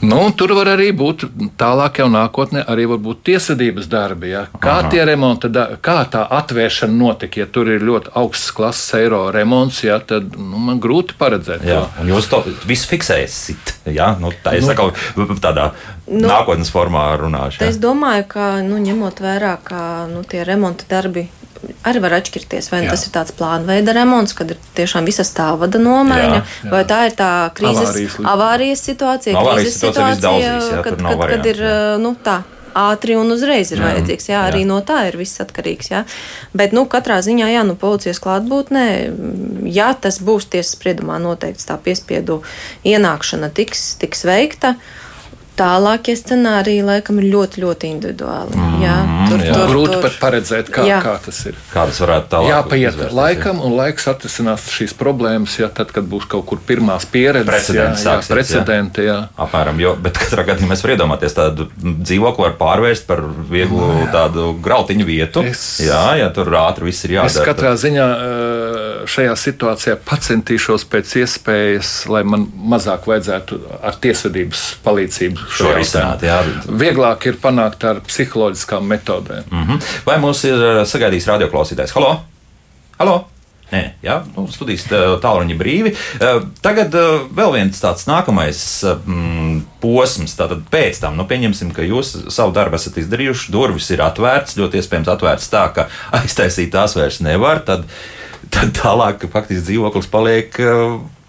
nu, un tur var arī būt tālāk jau nākotnē arī tiesvedības darbi. Jā. Kā Aha. tie remonti, kā tā atvēršana notika, ja tur ir ļoti augsts klases eiro remonts, jā, tad nu, man grūti paredzēt. Jā, to. un jūs to visu fiksēsiet. Jā, nu, tā ir nu, tādā nu, nākotnes formā runāšana. Domāju, ka nu, ņemot vērā, ka nu, tie remonta darbi arī var atšķirties. Vai nu tas ir tāds plānveida remonts, kad ir tiešām visa stāvvada nomaiņa, jā, jā. vai tā ir tā krīzes, avārijas, avārijas situācija, avārijas krīzes situācija, daudzīs, jā, kad, kad, kad ir nu, tā ātri un uzreiz ir jā, vajadzīgs. Jā, arī jā. no tā ir viss atkarīgs. Jā. Bet, nu, katrā ziņā, jā, nu, policijas klātbūtnē, ja tas būs tiesas spriedumā noteikts, tā piespiedu ienākšana tiks, tiks veikta. Tālākie scenāriji laikam ir ļoti, ļoti individuāli. Mm, jā, tur, jā. Tur, Grūti tur. pat paredzēt, kā, jā. kā tas ir. Kā tas varētu tālāk Jāpaiet izvērsties, laikam, jā. un laiks atrisinās šīs problēmas, ja tad, kad būs kaut kur pirmās pieredzes, precedenti. Jā, jā, precedenti jā. Jā. Apmēram, jo, bet katrā gadījumā mēs varam iedomāties tādu dzīvokli var pārvērst par vieglu jā. tādu grautiņu vietu. Es, jā, ja tur ātri viss ir jādara. Es katrā tad... ziņā šajā situācijā pacentīšos pēc iespējas, lai man mazāk vajadzētu ar tiesvedības palīdzību šo risināt. Jā. Vieglāk ir panākt ar psiholoģiskām metodēm. Mm -hmm. Vai mums ir eh, sagaidījis radioklausītājs? Halo! Halo! Nē, jā, nu, studijas tālruņa brīvi. Eh, tagad eh, vēl viens tāds nākamais mm, posms, tātad pēc tam, nu, pieņemsim, ka jūs savu darbu esat izdarījuši, durvis ir atvērts, ļoti iespējams atvērts tā, ka aiztaisīt tās vairs nevar, tad, tad tālāk faktiski dzīvoklis paliek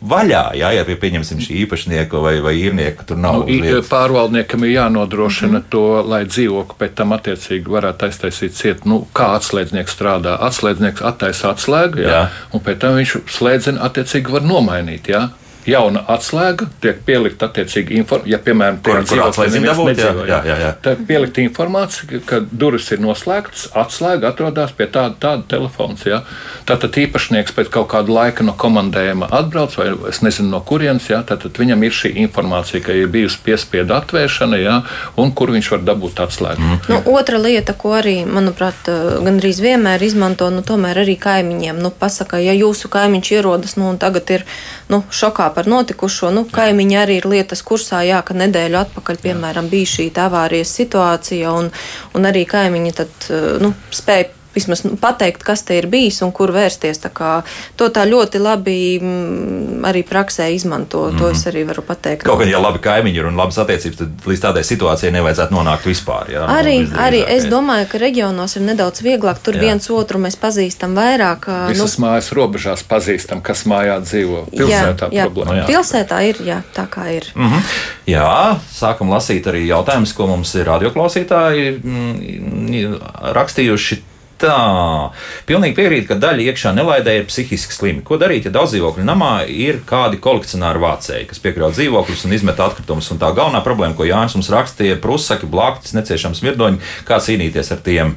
vaļā. Jā, ja pieņemsim šī īpašnieka vai, vai īrnieka tur nav. Nu, pārvaldniekam ir jānodrošina mm to, lai dzīvokli pēc tam attiecīgi varētu aiztaisīt ciet. Nu, kā atslēdznieks strādā? Atslēdznieks attaisa atslēgu, jā, jā. un pēc tam viņš slēdzeni attiecīgi var nomainīt. Jā jauna atslēga, tiek pielikta attiecīga informācija. Ja, piemēram, tādā gadījumā jā, jā, jā. tad pielikta informācija, ka durvis ir noslēgtas, atslēga atrodas pie tāda, tāda telefona. Ja. Tātad īpašnieks pēc kaut kāda laika no komandējuma atbrauc, vai es nezinu, no kurienes, ja, tad viņam ir šī informācija, ka ir bijusi piespiedu atvēršana, ja, un kur viņš var dabūt atslēgu. Mm. Nu, otra lieta, ko arī, manuprāt, gandrīz vienmēr izmanto, nu, tomēr arī kaimiņiem. Nu, pasaka, ja jūsu kaimiņš ierodas, nu, un tagad ir nu, šokā par notikušo. Nu, kaimiņi arī ir lietas kursā, jā, ka nedēļu atpakaļ, piemēram, bija šī avārijas situācija, un, un arī kaimiņi tad, nu, spēja vismaz nu, pateikt, kas te ir bijis un kur vērsties. Tā kā, to tā ļoti labi mm, arī praksē izmanto. Mm -hmm. To es arī varu pateikt. Kaut gan, ja labi kaimiņi ir un labas attiecības, tad līdz tādai situācijai nevajadzētu nonākt vispār. Jā, arī, arī es domāju, ka reģionos ir nedaudz vieglāk. Tur jā. viens otru mēs pazīstam vairāk. Visas nu, mājas robežās pazīstam, kas mājā dzīvo. Pilsētā jā, jā, problēma. No, jā. Pilsētā ir, jā, tā kā ir. Mm -hmm. Jā, sākam lasīt arī jautājumus, ko mums ir radioklausītāji mm, rakstījuši Tā, pilnīgi piekrītu, ka daļa iekšā nelaidē ir psihiski slimi. Ko darīt, ja daudz dzīvokļu namā ir kādi kolekcionāri vācēji, kas piekrāp dzīvokļus un izmet atkritumus? Un tā galvenā problēma, ko Jānis mums rakstīja, ir prusaki, blaktis, neciešams mirdoņi, kā cīnīties ar tiem.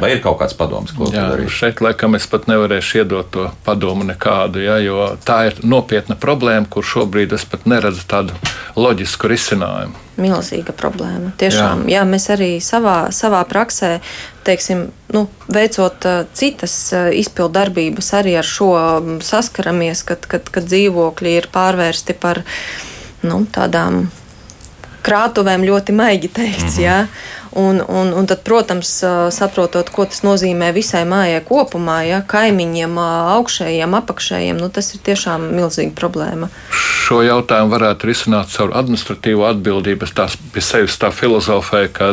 Vai ir kaut kāds padoms, ko darīt? Šeit, laikam, es pat nevarēšu iedot to padomu nekādu, ja, jo tā ir nopietna problēma, kur šobrīd es pat neredzu tādu loģisku risinājumu. Milzīga problēma. Tiešām, jā. Jā, mēs arī savā, savā praksē, teiksim, nu, veicot uh, citas uh, izpildu darbības, arī ar šo saskaramies, kad, kad, kad dzīvokļi ir pārvērsti par nu, tādām krātuvēm ļoti maigi teikts. Mm -hmm. Jā. Un, un, un tad, protams, saprotot, ko tas nozīmē visai mājai kopumā, ja kaimiņiem, augšējiem, apakšējiem, nu, tas ir tiešām milzīga problēma. Šo jautājumu varētu risināt caur administratīvo atbildību. Es tās pie sevis tā filozofēju, ka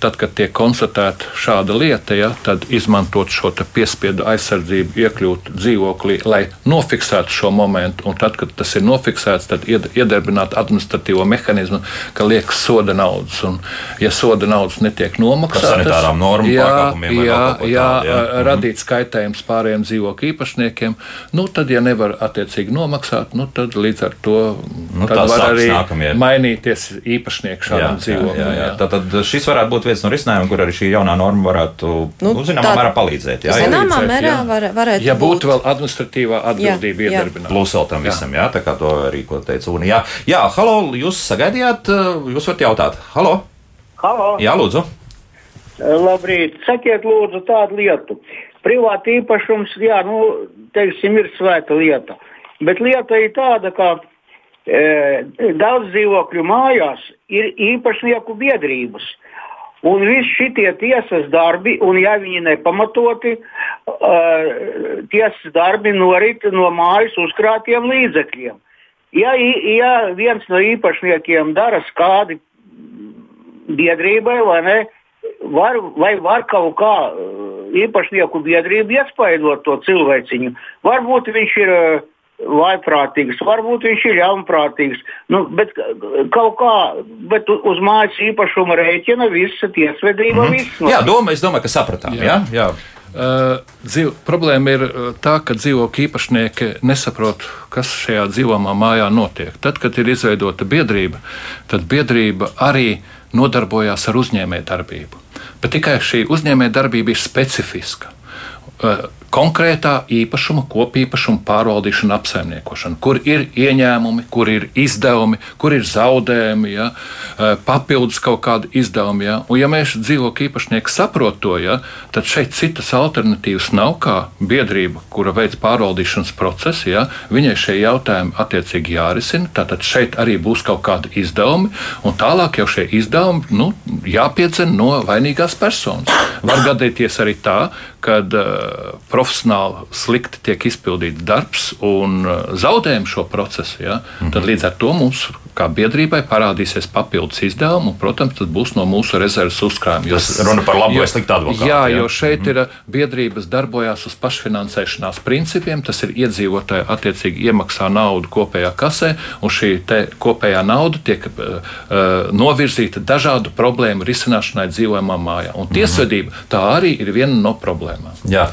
tad, kad tiek konstatēta šāda lieta, ja, tad izmantot šo piespiedu aizsardzību, iekļūt dzīvoklī, lai nofiksētu šo momentu. Un tad, kad tas ir nofiksēts, tad iedarbināt administratīvo mehānismu, ka liekas soda naudas. Un, ja soda naudas naudas netiek nomaksātas. Sanitārām normām jā. Jā, jā, jā jā. radīt skaitējums pārējiem dzīvokļu īpašniekiem. Nu, tad, ja nevar attiecīgi nomaksāt, nu, tad līdz ar to nu, var arī nākamie. mainīties īpašnieku šādam dzīvoklim. Tad šis varētu būt viens no risinājumiem, kur arī šī jaunā norma varētu, nu, nu, zināmā tā, mērā palīdzēt. Jā, zināmā mērā var, varētu ja būtu būt. vēl administratīvā atbildība iedarbināta. Plus vēl tam visam, jā, tā kā to arī, ko teica Unija. Jā, jā, halo, jūs sagaidījāt, jūs varat jautāt. Halo! Halo. Jā, lūdzu. Labrīt. Sakiet, lūdzu, tādu lietu. Privāti īpašums, jā, nu, teiksim, ir svēta lieta. Bet lieta ir tāda, ka e, daudz dzīvokļu mājās ir īpašnieku biedrības. Un visi šie tiesas darbi, un ja viņi nepamatoti, uh, tiesas darbi norit no mājas uzkrātiem līdzekļiem. Ja, ja viens no īpašniekiem dara skādi biedrībai, vai ne? Var, vai var kaut kā uh, īpašnieku biedrību iespaidot to cilvēciņu? Varbūt viņš ir uh, vaiprātīgs, varbūt viņš ir ļaunprātīgs, nu, bet kaut kā, bet uz mājas īpašuma rēķina visa tiesvedība. Mm -hmm. viss, no. Jā, doma, es domāju, ka sapratām. Jā. Jā? Jā. Uh, dzīv, problēma ir tā, ka dzīvokļu īpašnieki nesaprot, kas šajā dzīvojamā mājā notiek. Tad, kad ir izveidota biedrība, tad biedrība arī nodarbojās ar uzņēmējdarbību. Bet tikai šī uzņēmējdarbība ir specifiska. Konkrētā īpašuma, kopīpašuma pārvaldīšana, apsaimniekošana, kur ir ieņēmumi, kur ir izdevumi, kur ir zaudējumi, ja, e, papildus kaut kādi izdevumi. Ja. Un, ja mēs dzīvokļu īpašnieki saprotam to, ja, tad šeit citas alternatīvas nav kā biedrība, kura veids pārvaldīšanas procesu. Ja, viņai šie jautājumi attiecīgi jārisina. Tātad šeit arī būs kaut kādi izdevumi, un tālāk jau šie izdevumi nu, jāpiedzen no vainīgās personas. Var gadīties arī tā, ka uh, profesionāli slikti tiek izpildīts darbs un uh, zaudējam šo procesu, ja, mm -hmm. tad līdz ar to mums kā biedrībai parādīsies papildus izdevumi, un, protams, tas būs no mūsu rezerves uzkrājuma. Tas runa par labu vai sliktu advokātu. Jā, jā, jo šeit mm. ir uh, biedrības darbojās uz pašfinansēšanās principiem. Tas ir iedzīvotāji attiecīgi iemaksā naudu kopējā kasē, un šī kopējā nauda tiek uh, novirzīta dažādu problēmu risināšanai dzīvojamā mājā. Un tiesvedība mm. tā arī ir viena no problēmām. Jā.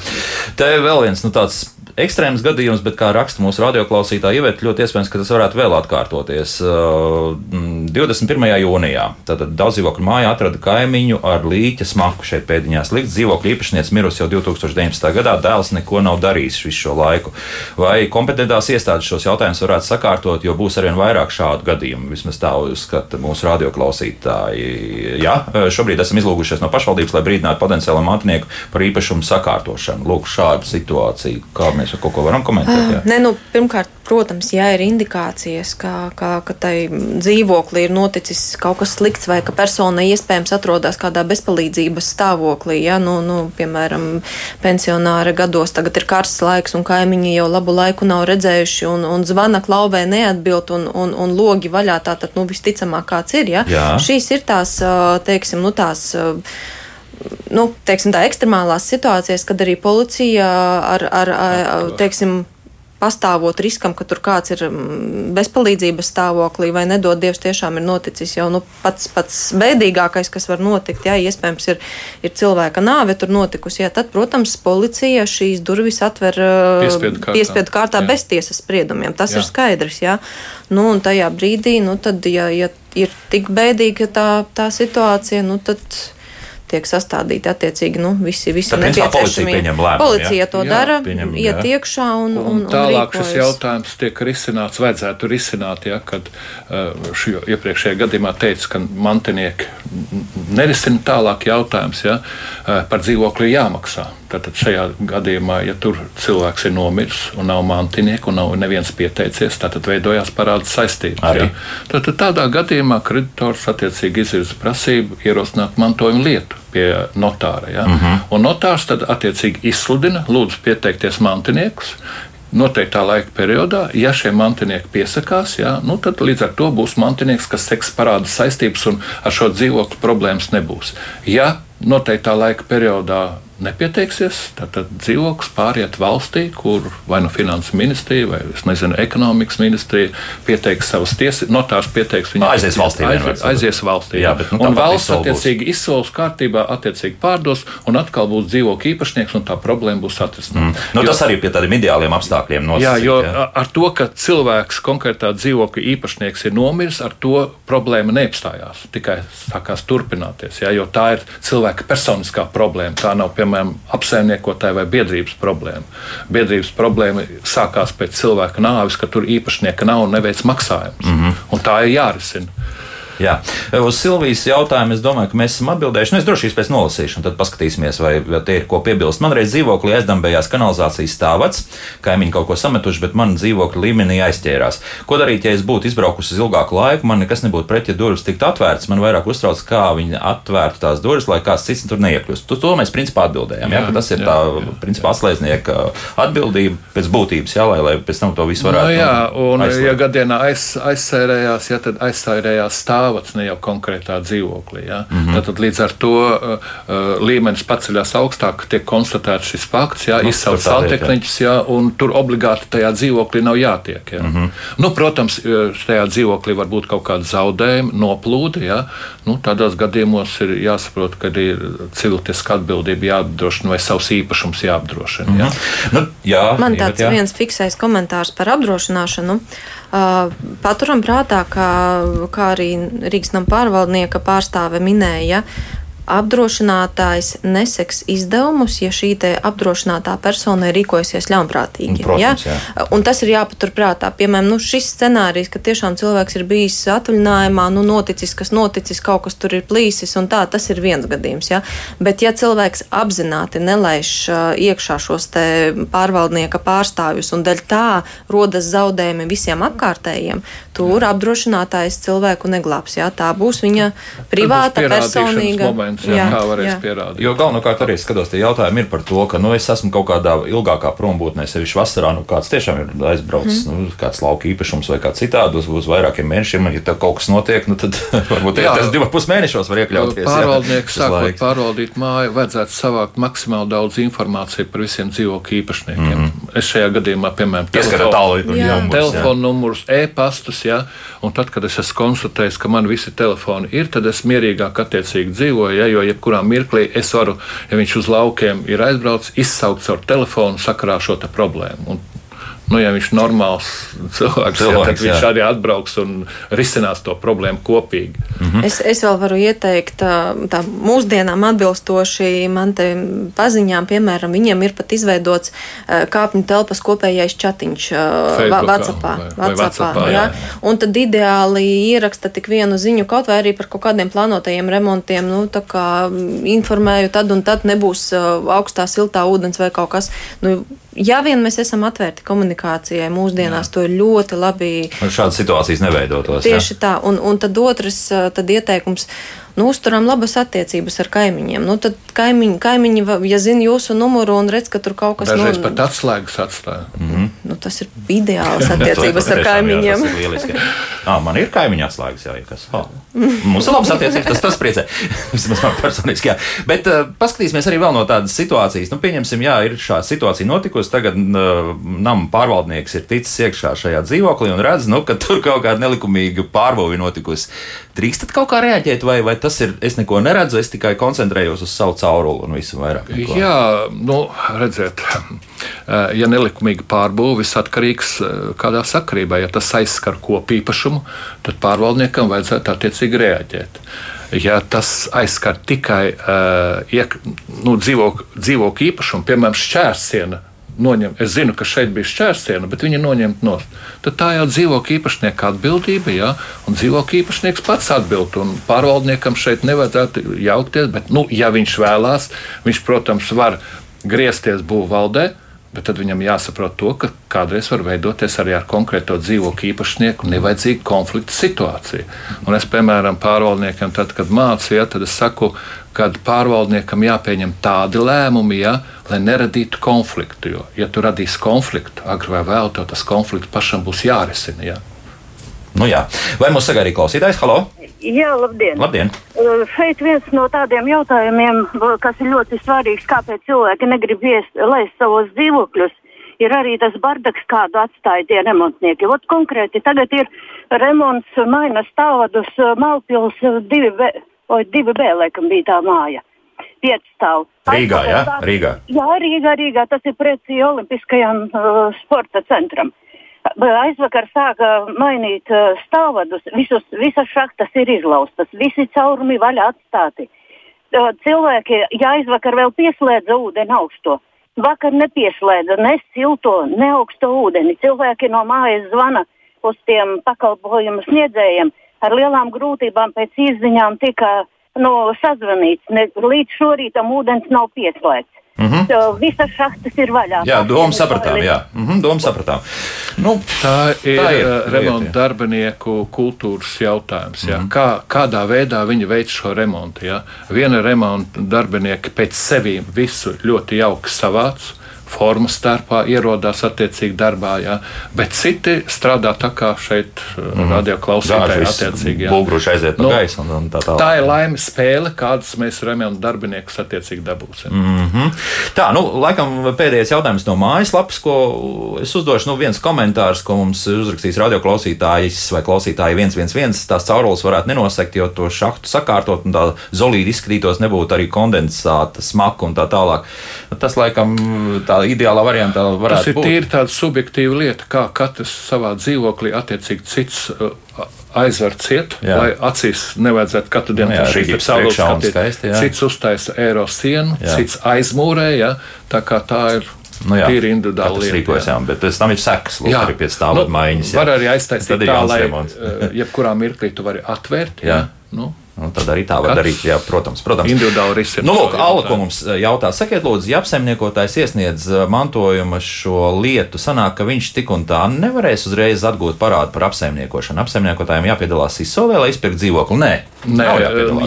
Te vēl viens nu, tāds ekstrēms gadījums, bet kā raksta mūsu radioklausītāja ievērt, ļoti iespējams, ka tas varētu vēl atkārtoties. 21. Uh, jūnijā tātad daudz dzīvokļu mājā atrada kaimiņu ar līķa smaku šeit pēdiņās likt. Dzīvokļu īpašnieks mirusi jau 2019. gadā, dēls neko nav darījis visu šo laiku. Vai kompetentās iestādes šos jautājumus varētu sakārtot, jo būs arvien vairāk šādu gadījumu, vismaz tā uzskata mūsu radioklausītāji. Jā, šobrīd esam izlūgušies no pašvaldības, lai brīdinātu potenciālo mantinieku par īpašumu sakārtošanu. Lūk, šādu situāciju, kā mēs mēs kaut ko varam komentēt? Jā. Nē, nu, pirmkārt, Protams, ja ir indikācijas, ka, ka, ka tai dzīvoklī ir noticis kaut kas slikts, vai ka persona iespējams atrodas kādā bezpalīdzības stāvoklī, ja, nu, nu, piemēram, pensionāra gados tagad ir karsts laiks, un kaimiņi jau labu laiku nav redzējuši, un, un zvana klauvē neatbild, un, un, un logi vaļā, tātad, nu, visticamāk kāds ir, ja. Jā. Šīs ir tās, teiksim, nu, tās nu, teiksim, tā, ekstremālās situācijas, kad arī policija ar, ar, ar teiksim, pastāvot riskam, ka tur kāds ir mm, bezpalīdzības stāvoklī vai nedod Dievs, tiešām ir noticis jau nu, pats, pats bēdīgākais, kas var notikt. Jā, iespējams, ir, ir cilvēka nāve tur notikusi. Jā, tad, protams, policija šīs durvis atver piespiedu kārtā, piespiedu kārtā bez tiesas spriedumiem. Tas jā. ir skaidrs. Jā. Nu, un tajā brīdī, nu, tad, ja, ja ir tik bēdīga tā, tā situācija, nu, tad tiek sastādīti attiecīgi nu, visi, visi nepieciešamie. Policija, policija to jā, dara, pieņem, iet jā. iekšā un, un, un, un tālāk un šis jautājums tiek risināts, vajadzētu risināt, ja, kad uh, šī iepriekšējā gadījumā teica, ka mantinieki nerisina tālāk jautājums ja, uh, par dzīvokli jāmaksā. Tātad šajā gadījumā, ja tur cilvēks ir nomiris un nav mantinieku un nav neviens pieteicies, tad veidojās parāda saistības. Ja? Tad tādā gadījumā kreditors attiecīgi izvirza prasību ierosināt mantojuma lietu pie notāra. Ja? Uh mhm. -huh. Un notārs tad attiecīgi izsludina, lūdzu pieteikties mantiniekus. Noteiktā laika periodā, ja šie mantinieki piesakās, jā, nu tad līdz ar to būs mantinieks, kas seks parāda saistības un ar šo dzīvokli problēmas nebūs. Ja noteiktā laika periodā nepieteiksies, tad dzīvoklis pāriet valstī, kur vai nu finanses ministrija vai nezinu, ekonomikas ministrija pieteiks savas tiesības, notārs pieteiks viņam. Aizies valstī. Aizies, aizies valstī jā, bet, nu, un valsts attiecīgi izsoles kārtībā attiecīgi pārdos un atkal būs dzīvokļu īpašnieks un tā problēma būs atrisināta. Mm. Nu, jo, tas arī pie tādiem ideāliem apstākļiem nosacīt. Jā, jo jā. ar to, ka cilvēks konkrētā dzīvokļa īpašnieks ir nomiris, ar to problēma neapstājās. Tikai sākās turpināties, jā, jo tā ir cilvēka personiskā problēma. Tā nav, piemēram, piemēram, apsaimniekotāja vai biedrības problēma. Biedrības problēma sākās pēc cilvēka nāves, ka tur īpašnieka nav un neveic maksājumus. Mm -hmm. Un tā ir jārisina. Jā. Uz Silvijas jautājumu es domāju, ka mēs esam atbildējuši. Nu, es droši vien pēc nolasīšu, un tad paskatīsimies, vai, vai te ir ko piebilst. Man reiz dzīvoklī aizdambējās kanalizācijas stāvats, kaimiņi kaut ko sametuši, bet man dzīvokļa līmenī aizķērās. Ko darīt, ja es būtu izbraukusi uz ilgāku laiku, man nekas nebūtu pret, ja durvis tiktu atvērtas. Man vairāk uztrauc, kā viņi atvērtu tās durvis, lai kāds cits tur neiekļūst. To, to mēs principā atbildējām. Jā, jā, tas ir jā, tā jā, principā atslēdznieka atbildība pēc būtības, jā, lai, lai pēc tam to visu varētu. No, jā, un, aizslēgt. ja gadienā aiz, aizsērējās, ja tad aizsērējās stāvs stāvats, ne jau konkrētā dzīvoklī. Ja? Mm -hmm. Tad līdz ar to uh, uh, līmenis paceļās augstāk, tiek konstatēts šis fakts, ja? nu, izsaukt santehniķus, ja? un tur obligāti tajā dzīvoklī nav jātiek. Ja? Mm -hmm. nu, protams, uh, šajā dzīvoklī var būt kaut kāda zaudējuma, noplūde. Ja? Nu, tādos gadījumos ir jāsaprot, ka ir civiltiska atbildība jāapdrošina vai savs īpašums jāapdrošina. Ja? Mm -hmm. nu, jā, Man tāds jā. viens fiksais komentārs par apdrošināšanu. Uh, Paturam prātā, kā, kā arī Rīgas nama pārvaldnieka pārstāve minēja, apdrošinātājs neseks izdevumus, ja šī apdrošinātā persona ir rīkojusies ļaunprātīgi. Protams, ja? jā. Un tas ir jāpaturprātā. Piemēram, nu, šis scenārijs, ka tiešām cilvēks ir bijis atvaļinājumā, nu, noticis, kas noticis, kaut kas tur ir plīsis, un tā, tas ir viens gadījums. Ja? Bet, ja cilvēks apzināti nelaiž iekšā šos pārvaldnieka pārstāvjus, un dēļ tā rodas zaudējumi visiem apkārtējiem, tur apdrošinātājs cilvēku neglābs. Ja? Tā būs viņa privāta, personīga. Moments jā, jā, kā varēs jā. pierādīt. Jo galvenokārt arī skatos, tie jautājumi ir par to, ka nu, es esmu kaut kādā ilgākā prombūtnē, sevišķi vasarā, nu kāds tiešām ir aizbraucis, mm. nu, kāds lauka īpašums vai kā citādi uz, uz vairākiem mēnešiem, ja kaut kas notiek, nu, tad varbūt jā, tas divos pus mēnešos var iekļauties. Pārvaldnieks sākot pārvaldīt māju, vajadzētu savākt maksimāli daudz informāciju par visiem dzīvokļu īpašniekiem. Mm. Es šajā gadījumā, piemēram, telefonu numurus, e-pastus, ja, un tad, kad es esmu konstatējis, ka man visi telefoni ir, tad es mierīgāk attiecīgi dzīvoju. Ja, jo jebkurā mirklī es varu, ja viņš uz laukiem ir aizbraucis, izsaukt caur telefonu sakarā šo problēmu. Un Nu, ja viņš ir normāls cilvēks, cilvēks jā, tad viņš jā. arī atbrauks un risinās to problēmu kopīgi. Mm -hmm. es, es vēl varu ieteikt, tā, mūsdienām atbilstoši man te paziņām, piemēram, viņiem ir pat izveidots kāpņu telpas kopējais chatiņš WhatsAppā. Vai, vai WhatsAppā jā. Jā. Un tad ideāli ieraksta tik vienu ziņu, kaut vai arī par kaut kādiem plānotajiem remontiem, nu, tā kā informēju, tad un tad nebūs augstā siltā ūdens vai kaut kas. Nu, ja vien mēs esam atvērti komunikācijai, mūsdienās Jā. to ļoti labi. Šādas situācijas neveidotos. Tieši jā. tā, un, un tad otrs tad ieteikums nu, uzturam labas attiecības ar kaimiņiem. Nu, tad kaimiņi, kaimiņi, ja zina jūsu numuru un redz, ka tur kaut kas tāds - dažreiz pat atslēgas atstāja. Mm -hmm. nu, tas ir ideāls attiecības ar kaimiņiem. Jā, ah, man ir kaimiņa atslēgas, jā, kas. Oh. Mums ir labas attiecības, tas, tas priecē. Vismaz man personiski, jā. Bet uh, paskatīsimies arī vēl no tādas situācijas. Nu, pieņemsim, jā, ir šāda situācija notikusi. Tagad uh, nama pārvaldnieks ir ticis iekšā šajā dzīvoklī un redz, nu, ka tur kaut kāda nelikumīga pārbūve notikusi. Drīkstat kaut kā reaģēt, vai, vai tas ir, es neko neredzu, es tikai koncentrējos uz savu cauruli un visu vairāk. Neko. Jā, nu, redziet, ja nelikumīga pārbūve, viss atkarīgs kādā sakarībā. Ja tas aizskar kopīpašumu, tad pārvaldniekam vajadzētu attiecīgi reaģēt. Ja tas aizskar tikai uh, iek, nu, dzīvokļu dzīvok īpašumu, piemēram, šķērsienu noņem, es zinu, ka šeit bija šķērsiena, bet viņa noņemt no. Tad tā jau dzīvokļa īpašnieka atbildība, jā, un dzīvokļa īpašnieks pats atbild. Pārvaldniekam šeit nevajadzētu jaukties, bet, nu, ja viņš vēlās, viņš, protams, var griezties būvvaldē. Bet tad viņam jāsaprot, to, ka kādreiz var veidoties arī ar konkrēto dzīvokļu īpašnieku nevajadzīga konflikta situācija. Un es, piemēram, pārvaldniekiem, tad, kad mācīju, ja, tad es saku, ka pārvaldniekam jāpieņem tādi lēmumi, ja, lai neradītu konfliktu. Jo, ja tu radīsi konfliktu, agrāk vai vēlāk, tas konflikts pašam būs jārisina. Ja. Nu jā. Vai mums sagaidīja klausītājs? Halo! Jā, labdien! labdien. Uh, šeit viens no tādiem jautājumiem, kas ir ļoti svarīgs, kāpēc cilvēki negrib iest, laist savos dzīvokļus, ir arī tas bardaks, kādu atstāja tie remontnieki. Ot, konkrēti, tagad ir remonts, maina stāvadus, Malpils 2B, vai 2B, laikam bija tā māja piecstāv. Rīgā, jā? Rīgā. Jā, Rīgā, Rīgā. Tas ir pretī Olimpiskajam uh, sporta centram. Aizvakar sāka mainīt uh, stāvadus, visus, visas šахtas ir izlaustas, visi caurumi vaļā atstāti. Uh, cilvēki, ja aizvakar vēl pieslēdza ūdeni augsto, vakar nepieslēdza ne silto, ne augsto ūdeni. Cilvēki no mājas zvana uz tiem pakalpojumu sniedzējiem ar lielām grūtībām pēc izziņām tika uh, nu, sazvanīts. Ne, līdz šorītam ūdens nav pieslēgts. Mm -hmm. Visas šahtas ir vaļā. Jā, doma sapratām. Jā. Mm -hmm, doma sapratām. Nu, tā ir, tā ir uh, remonta darbinieku kultūras jautājums. Mm -hmm. Kā, kādā veidā viņi veic šo remontu? Jā? Viena remonta darbinieka pēc sevis visu ļoti jauki savāc formas starpā ierodās attiecīgi darbā, jā. bet citi strādā tā kā šeit mm. radioklausītāji attiecīgi. Bulgruši aiziet no nu, gaisa un, un tā tālāk. Tā ir laimes spēle, kādas mēs remontu darbiniekus attiecīgi dabūsim. Mm -hmm. Tā, nu, laikam pēdējais jautājums no mājaslapas, ko es uzdošu, nu, viens komentārs, ko mums uzrakstīs radioklausītājs vai klausītāji 111, tās caurules varētu nenosekt, jo to šahtu sakārtot un tā zolīdi izskatītos, nebūtu arī kondensāta smaka un tā tālāk. Tas, laikam, tā ideālā variantā varētu būt. Tas ir tīri tāda subjektīva lieta, kā katrs savā dzīvoklī attiecīgi cits. Uh, aizver ciet, jā. lai acīs nevajadzētu katru dienu nu šī saules skatīt. Cits uztaisa eiro sienu, jā. cits aizmūrē, jā. tā kā tā ir Nu, jā, Tīri individuāli lieta, rīkojas, jā. jā, bet pēc tam ir sekas, lūk, arī pēc stāvot nu, maiņas. Jā. Var arī aiztaisīt tā, lai uh, jebkurā mirklī tu vari atvērt. Jā. Jā. Nu, Nu, tad arī tā var Kats darīt. Jā, protams, protams. Individuāli risināt. Nu, lūk, Alla, ko mums eh, jautā, sakiet, lūdzu, ja apsaimniekotājs iesniedz eh, mantojuma šo lietu, sanāk, ka viņš tik un tā nevarēs uzreiz atgūt parādu par apsaimniekošanu. Apsaimniekotājiem jāpiedalās izsolē, lai izpirktu dzīvokli. Nē, Nē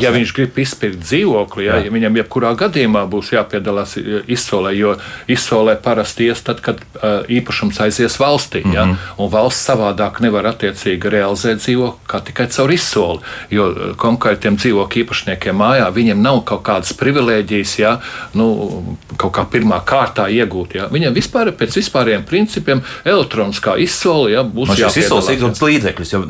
ja viņš grib izpirkt dzīvokli, jā, jā. Ja viņam jebkurā gadījumā būs jāpiedalās eh, izsolē, jo izsolē parasti ies tad, kad uh, īpašums aizies valstī. Mm -hmm. ja? Un valsts savādāk nevar attiecīgi realizēt dzīvokli kā tikai caur izsoli. Jo konkrēti tiem dzīvokļu īpašniekiem mājā, viņiem nav kaut kādas privilēģijas, ja, nu, kaut kā pirmā kārtā iegūt. Ja. Viņiem vispār pēc vispāriem principiem elektroniskā izsole ja, būs jāpiedalās. Izsoles ir līdzeklis, jo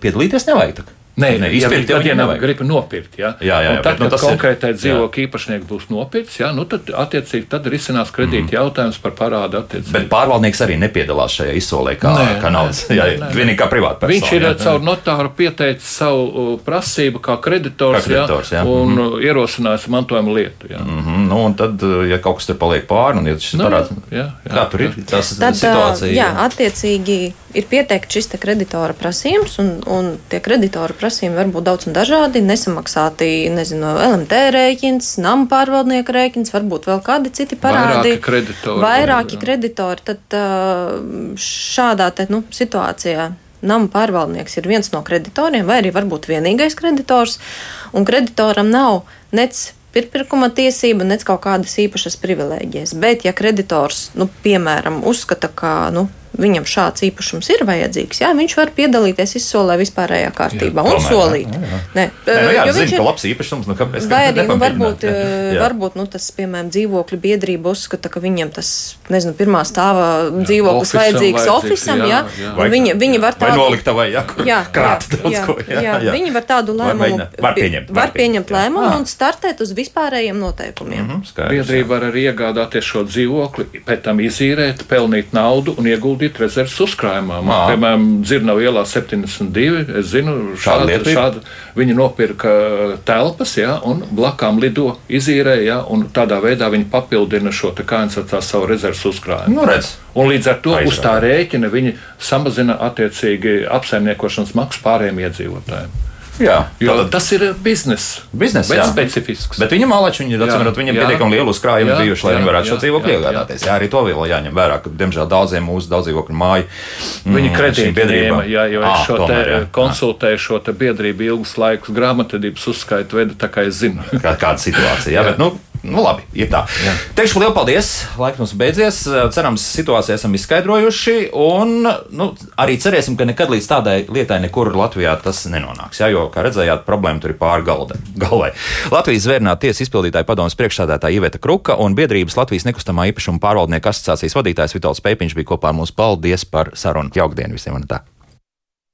piedalīties nevajag. Tak. Nē, ne, izpirkt, ja viņi grib nopirkt. Ja? Jā, jā, jā, tad, bet, nu, kad konkrētai dzīvokļa īpašnieks būs nopirkts, ja, nu, tad attiecīgi tad risinās kredīta mm. jautājums par parādu attiecību. Bet pārvaldnieks arī nepiedalās šajā izsolē kā, nē, kā naudas. Nē, jā, nē, vienīgi kā privāta persona. Viņš ir jā. caur notāru pieteicis savu prasību kā kreditors, kā kreditors jā, jā. un mm -hmm. ierosinājis mantojuma lietu. Jā. Mm -hmm. nu, un tad, ja kaut kas tur paliek pāri, un ja šis Nu, parāds, jā, jā, kā tur ir tas Tad, situācija? jā, attiecīgi ir pieteikts šis te kreditora prasījums, un, un tie kreditora prasījumi var būt daudz un dažādi. Nesamaksāti, nezinu, LMT rēķins, nama pārvaldnieka rēķins, varbūt vēl kādi citi parādi. Vairāki kreditori. Vairāki Jā. kreditori. Tad šādā te, nu, situācijā. Nama pārvaldnieks ir viens no kreditoriem, vai arī varbūt vienīgais kreditors, un kreditoram nav nec pirmā tiesība, nec kaut kādas īpašas privilēģijas. Bet, ja kreditors, nu, piemēram, uzskata, ka nu, viņam šāds īpašums ir vajadzīgs, jā, viņš var piedalīties izsolē vispārējā kārtībā un jā, solīt. jā, jā. Nē, Nē, nu, jā, zinu, ir- ka labs īpašums, nu kāpēc? Vai arī nu, varbūt, Jā. jā. Jā. varbūt nu, tas, piemēram, dzīvokļu biedrība uzskata, ka viņiem tas, nezinu, pirmā stāva dzīvoklis ofisam vajadzīgs ofisam, jā, jā, jā. un viņi, viņi var Vai tādu. noliktavai, jā, kur Jā, krāt jā, daudz jā, ko. Jā, jā, jā. Viņi var tādu lēmumu. Var pieņemt, var pieņemt jā. lēmumu Ah. un startēt uz vispārējiem noteikumiem. Mhm, jā. Biedrība var arī iegādāties šo dzīvokli, pēc tam izīrēt, pelnīt naudu un ieguldīt rezerves uzkrājumā. Man, piemēram, Dzirnavu ielā 72. Es zinu, Šāda ir? šādu viņi nopirka telpas, ja, un blakām lido izīrē, ja, un tādā veidā viņi papildina šo te kā jau tā savu rezerves uzkrājumu. Nu, redz. Un līdz ar to Aizrādā. uz tā rēķina viņi samazina attiecīgi apsaimniekošanas maksu pārējiem iedzīvotājiem. Jā, Jo tātad- tas ir bizness. Bizness, bet jā. specifisks. Bet viņam malači, viņi, Jā, atcīmrot, viņam jā. pietiekami lielu uzkrājumu Jā, bijuši, lai jā, viņi varētu šo jā, dzīvokli jā, iegādāties. Jā, arī to vēl jāņem vērā, ka, diemžēl, daudziem mūsu daudzdzīvokļu māju Viņi mm, biedrībām- ņēma, jā, jo es šo te tomēr, jā. konsultēju šo te biedrību ilgus laikus grāmatvedības uzskaitu veidu, tā kā es zinu. Kā, kāda situācija. Jā, bet, nu, nu, labi, ir tā. Jā. Teikšu lielu paldies. Laiks mums beidzies. Cerams, situāciju esam izskaidrojuši. Un nu, arī cerēsim, ka nekad līdz tādai lietai nekur Latvijā tas nenonāks. Jā, jo, kā redzējāt, problēma tur ir pāri galvai. Latvijas zvērnāta tiesa izpildītāja padomas priekšsādātāja Iveta Kruka un biedrības Latvijas nekustamā īpašuma pārvaldnieku asociācijas vadītājs Vitāls Pēpiņš bija kopā ar mums. Paldies par sarunu. Jaukdienu visiem! un tā.